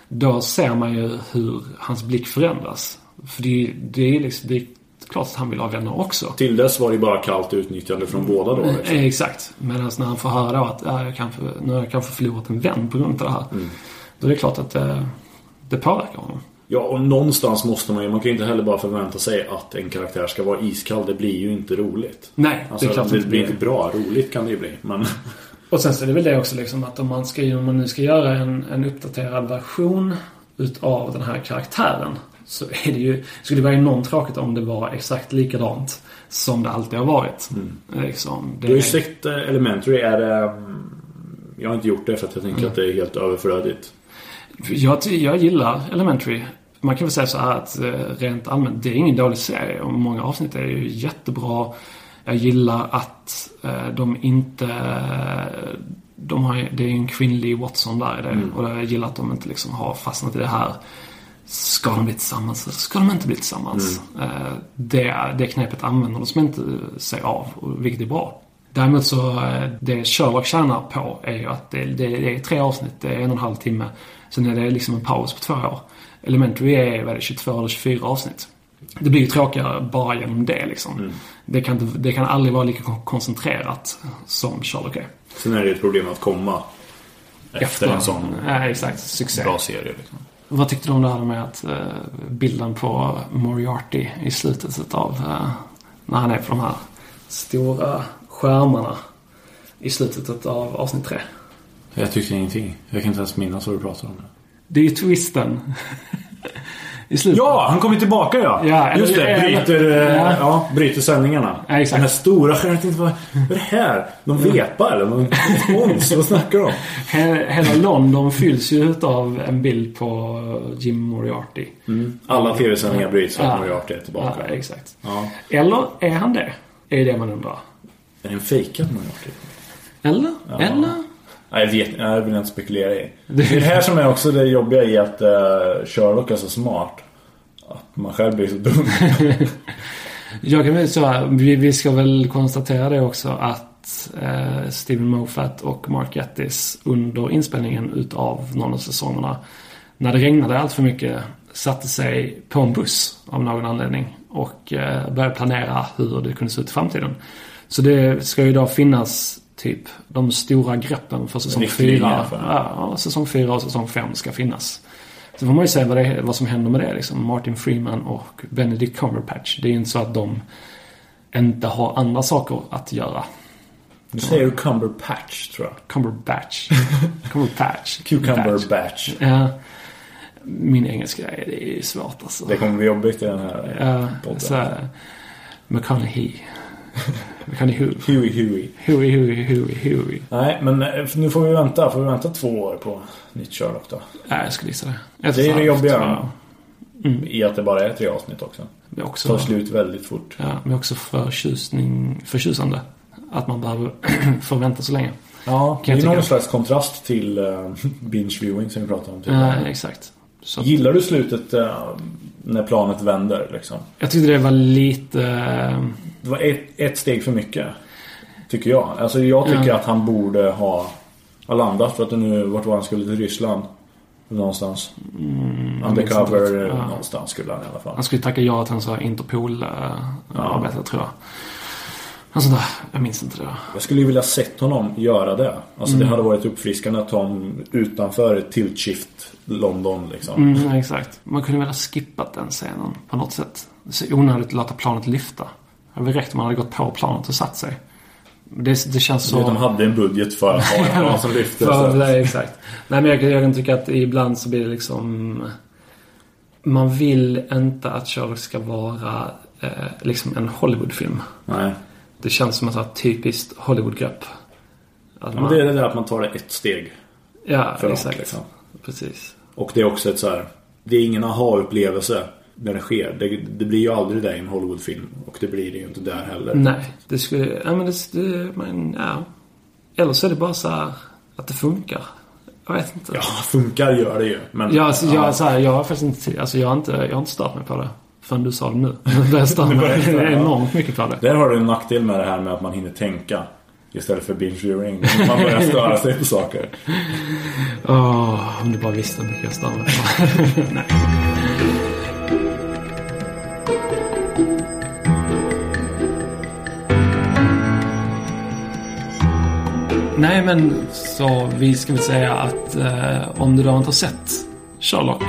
Då ser man ju hur hans blick förändras. För det, det, är, liksom, det är klart att han vill ha vänner också. Till dess var det bara kallt utnyttjande från båda då. Liksom. Eh, Exakt. Medan när han får höra att ja, jag kanske, nu har jag kanske förlorat en vän på grund av det här. Då är det klart att det, det påverkar honom. Ja, och någonstans måste man ju, man kan ju inte heller bara förvänta sig att en karaktär ska vara iskall. Det blir ju inte roligt. Nej, Alltså, det är klart det inte blir inte bra. Roligt kan det ju bli. Men Och sen så är det väl det också liksom att om man, ska, om man nu ska göra en, en uppdaterad version utav den här karaktären. Så är det ju, skulle det vara enormt tråkigt om det var exakt likadant som det alltid har varit. Liksom, det, du har ju sett eh, Elementary. Är det... mm, Jag har inte gjort det för att jag tänker att det är helt överflödigt. Jag, jag gillar Elementary. Man kan väl säga så här att eh, rent allmänt, det är ingen dålig serie och många avsnitt är ju jättebra. Jag gillar att eh, de inte... De har, det är ju en kvinnlig Watson där i det. Och jag gillar att de inte liksom har fastnat i det här. Ska de bli tillsammans eller ska de inte bli tillsammans? Eh, det, det knepet använder de som inte sig av, vilket är bra. Däremot så, eh, det Sherlock tjänar på är ju att det, det, det är tre avsnitt, det är en och en halv timme. Sen är det liksom en paus på två år. Elementary är, vad är det, 22 eller 24 avsnitt. Det blir ju tråkigare bara genom det liksom. Det, kan, det kan aldrig vara lika kon- koncentrerat som Sherlock är. Sen är det ju ett problem att komma efter en sån Ja, exakt. Succé. bra serie. Liksom. Vad tyckte du om det här med att eh, bilden på Moriarty i slutet av eh, när han är på de här stora skärmarna i slutet av avsnitt tre? Jag tyckte ingenting. Jag kan inte ens minnas vad du pratade om. Det är ju twisten. I slutet. Ja, han kommer tillbaka ja! Ja, Just det, bryter, eh, Ja. ja. bryter sändningarna. Ja, exakt. Den här stora skärmen, jag tänkte vad, vad är det här? Någon vepa eller? Spons? vad snackar de Hela London fylls ju av en bild på Jim Moriarty. Alla tv-sändningar bryts för Ja. Moriarty är tillbaka. Ja, exakt. Eller är han det? Är det man undrar. Är det en fejkad Moriarty? Eller? Eller? Nej, jag vet Jag vill inte spekulera i. Det är det här som är också det jobbiga i att uh, Sherlock är så smart. Att man själv blir så dum. Jag kan väl säga, vi, vi ska väl konstatera det också att eh, Steven Moffat och Mark Gatiss under inspelningen utav någon av säsongerna när det regnade allt för mycket satte sig på en buss av någon anledning och eh, började planera hur det kunde se ut i framtiden. Så det ska ju då finnas typ de stora greppen för säsong Riktlinjer fyra. för det. Ja, säsong fyra och säsong fem ska finnas. Så får man ju se vad, det, vad som händer med det liksom. Martin Freeman och Benedict Cumberbatch. Det är ju inte så att de inte har andra saker att göra. Nu säger du Cumberpatch tror jag. Cumberbatch. Cumberbatch. Cucumber Batch. batch. Ja. Min engelska är, det är svårt alltså. Det kommer bli jobbigt i den här Ja, podden. så här, McConaughey. McConaughey. Huey Huey. Huey, Huey, Huey, Huey. Nej, men eh, nu får vi vänta. Får vi vänta två år på nytt Sherlock då? Nej, jag skulle gissa det. Ett Det är det jobbiga. jag. I att det bara är tre avsnitt också. är också, tar slut väldigt fort. Ja, men också förtjusning, förtjusande. Att man behöver förvänta så länge. Ja, det Kan är någon slags kontrast till uh, binge viewing som vi pratade om Ja, tidigare. exakt. Så Gillar du slutet eh, när planet vänder liksom? jag tyckte det var lite... eh, Det var ett, ett steg för mycket. Tycker jag. Alltså jag tycker Ja. att han borde ha, ha landat för att det nu, vart var han skulle till Ryssland? Någonstans. minns Undercover. Ja. någonstans skulle han i alla fall. Han skulle tacka ja till en sån här Interpol-arbete, tror jag. Alltså jag minns inte det. Jag skulle ju vilja sett honom göra det. Alltså Mm. det hade varit uppfriskande att ta honom utanför tilt shift London liksom. Mm, exakt. Man kunde väl ha skippat den scenen på något sätt. Det så onödigt att låta planet lyfta. Det hade räckt om man hade gått på planet och satt sig. Det, det känns så... De hade en budget för att ha en plan som lyfter. För, så. nej, exakt. Nej, men jag, jag kan tycka att ibland så blir det liksom... Man vill inte att Sherlock ska vara eh, liksom en Hollywoodfilm. Nej. Det känns som ett så här typiskt Hollywoodgrepp. Att Ja, man- men det är det där att man tar det ett steg Ja, för långt exakt. liksom. Precis. Och det är också ett så här. Det är ingen aha-upplevelse när det sker. Det, det blir ju aldrig det i en Hollywoodfilm. Och det blir det ju inte där heller. Nej, det skulle... Ja, men det... det men, ja. Eller så är det bara så här att det funkar. Jag vet inte. Ja, funkar gör det ju. Men, Jag, alltså, jag, så här, jag har faktiskt inte... Alltså jag har inte, jag har inte stört mig på det. Förrän du sa det nu. Börjar jag störa, ja. enormt mycket det. Där har du en nackdel med det här med att man hinner tänka. Istället för binge viewing. Man börjar störa sig på saker. Åh, om du bara visste hur mycket jag mig på. Nej. Nej, men så vi ska väl säga att eh, om du då inte har sett Sherlock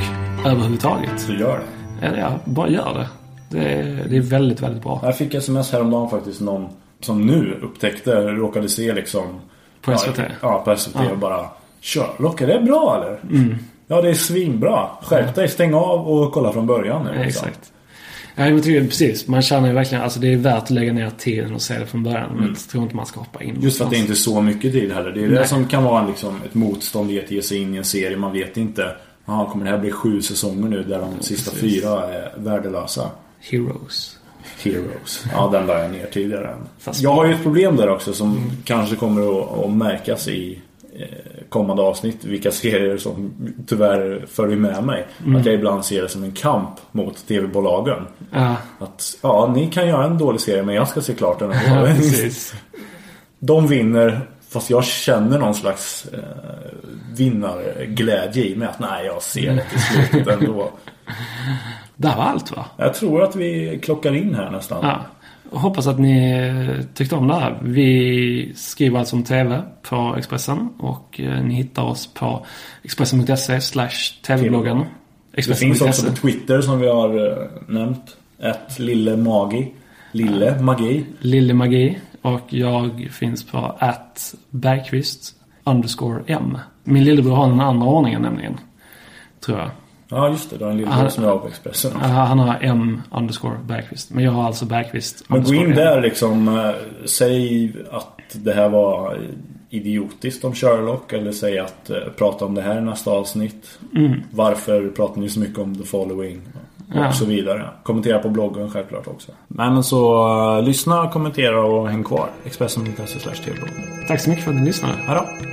överhuvudtaget. Så gör det. Ja, bara gör det. Det är, det är väldigt, väldigt bra. Jag fick sms häromdagen faktiskt. Någon som nu upptäckte, råkade se liksom. På SVT. Ja, ja på SVT och bara. Sherlock, är det bra eller? Mm. Ja, det är svinbra. Skärp dig, stäng av och kolla från början nu. Ja, liksom. exakt. Ja, jag tycker precis. Man känner ju verkligen, alltså det är värt att lägga ner tiden och se det från början. Men jag tror inte man ska hoppa in. Mm. Just för att det är inte så mycket tid heller. Det är det Nej. som kan vara liksom ett motstånd i att ge sig in i en serie. Man vet inte. Aha, kommer det här bli sju säsonger nu där de sista precis. fyra är värdelösa? Heroes. Heroes. Ja, den la jag ner tidigare. Fast- Jag har ju ett problem där också som kanske kommer att, att märkas i eh, kommande avsnitt. Vilka serier som tyvärr följer med mig. Att jag ibland ser det som en kamp mot tv-bolagen. Ja, Att ja, ni kan göra en dålig serie men jag ska se klart den. ja precis. De vinner fast jag känner någon slags eh, vinnarglädje i mig. Att nej, jag ser det till slutet ändå. Det här var allt va? Jag tror att vi klockar in här nästan. Ja. Hoppas att ni tyckte om det här. Vi skriver alltså om TV på Expressen och eh, ni hittar oss på expressen.se slash TV-bloggen. Det finns också på Twitter som vi har eh, nämnt. Ett Lille Magi. Lille Magi. Lille Magi. Och jag finns på at Bergqvist underscore M. Min lillebror har den andra ordningen nämligen. Tror jag. Ja just det, du har en lillebror som jag har på Expressen. Han har M underscore Bergqvist. Men jag har alltså Bergqvist Men gå in M. där liksom. eh, Säg att det här var idiotiskt om Sherlock. Eller säg att eh, prata om det här i nästa avsnitt. Varför pratar ni så mycket om The Following? Och Ja. så vidare. Kommentera på bloggen självklart också. Men så uh, lyssna, kommentera och häng kvar. Expressen.se Tack så mycket för att ni lyssnade. Hej då!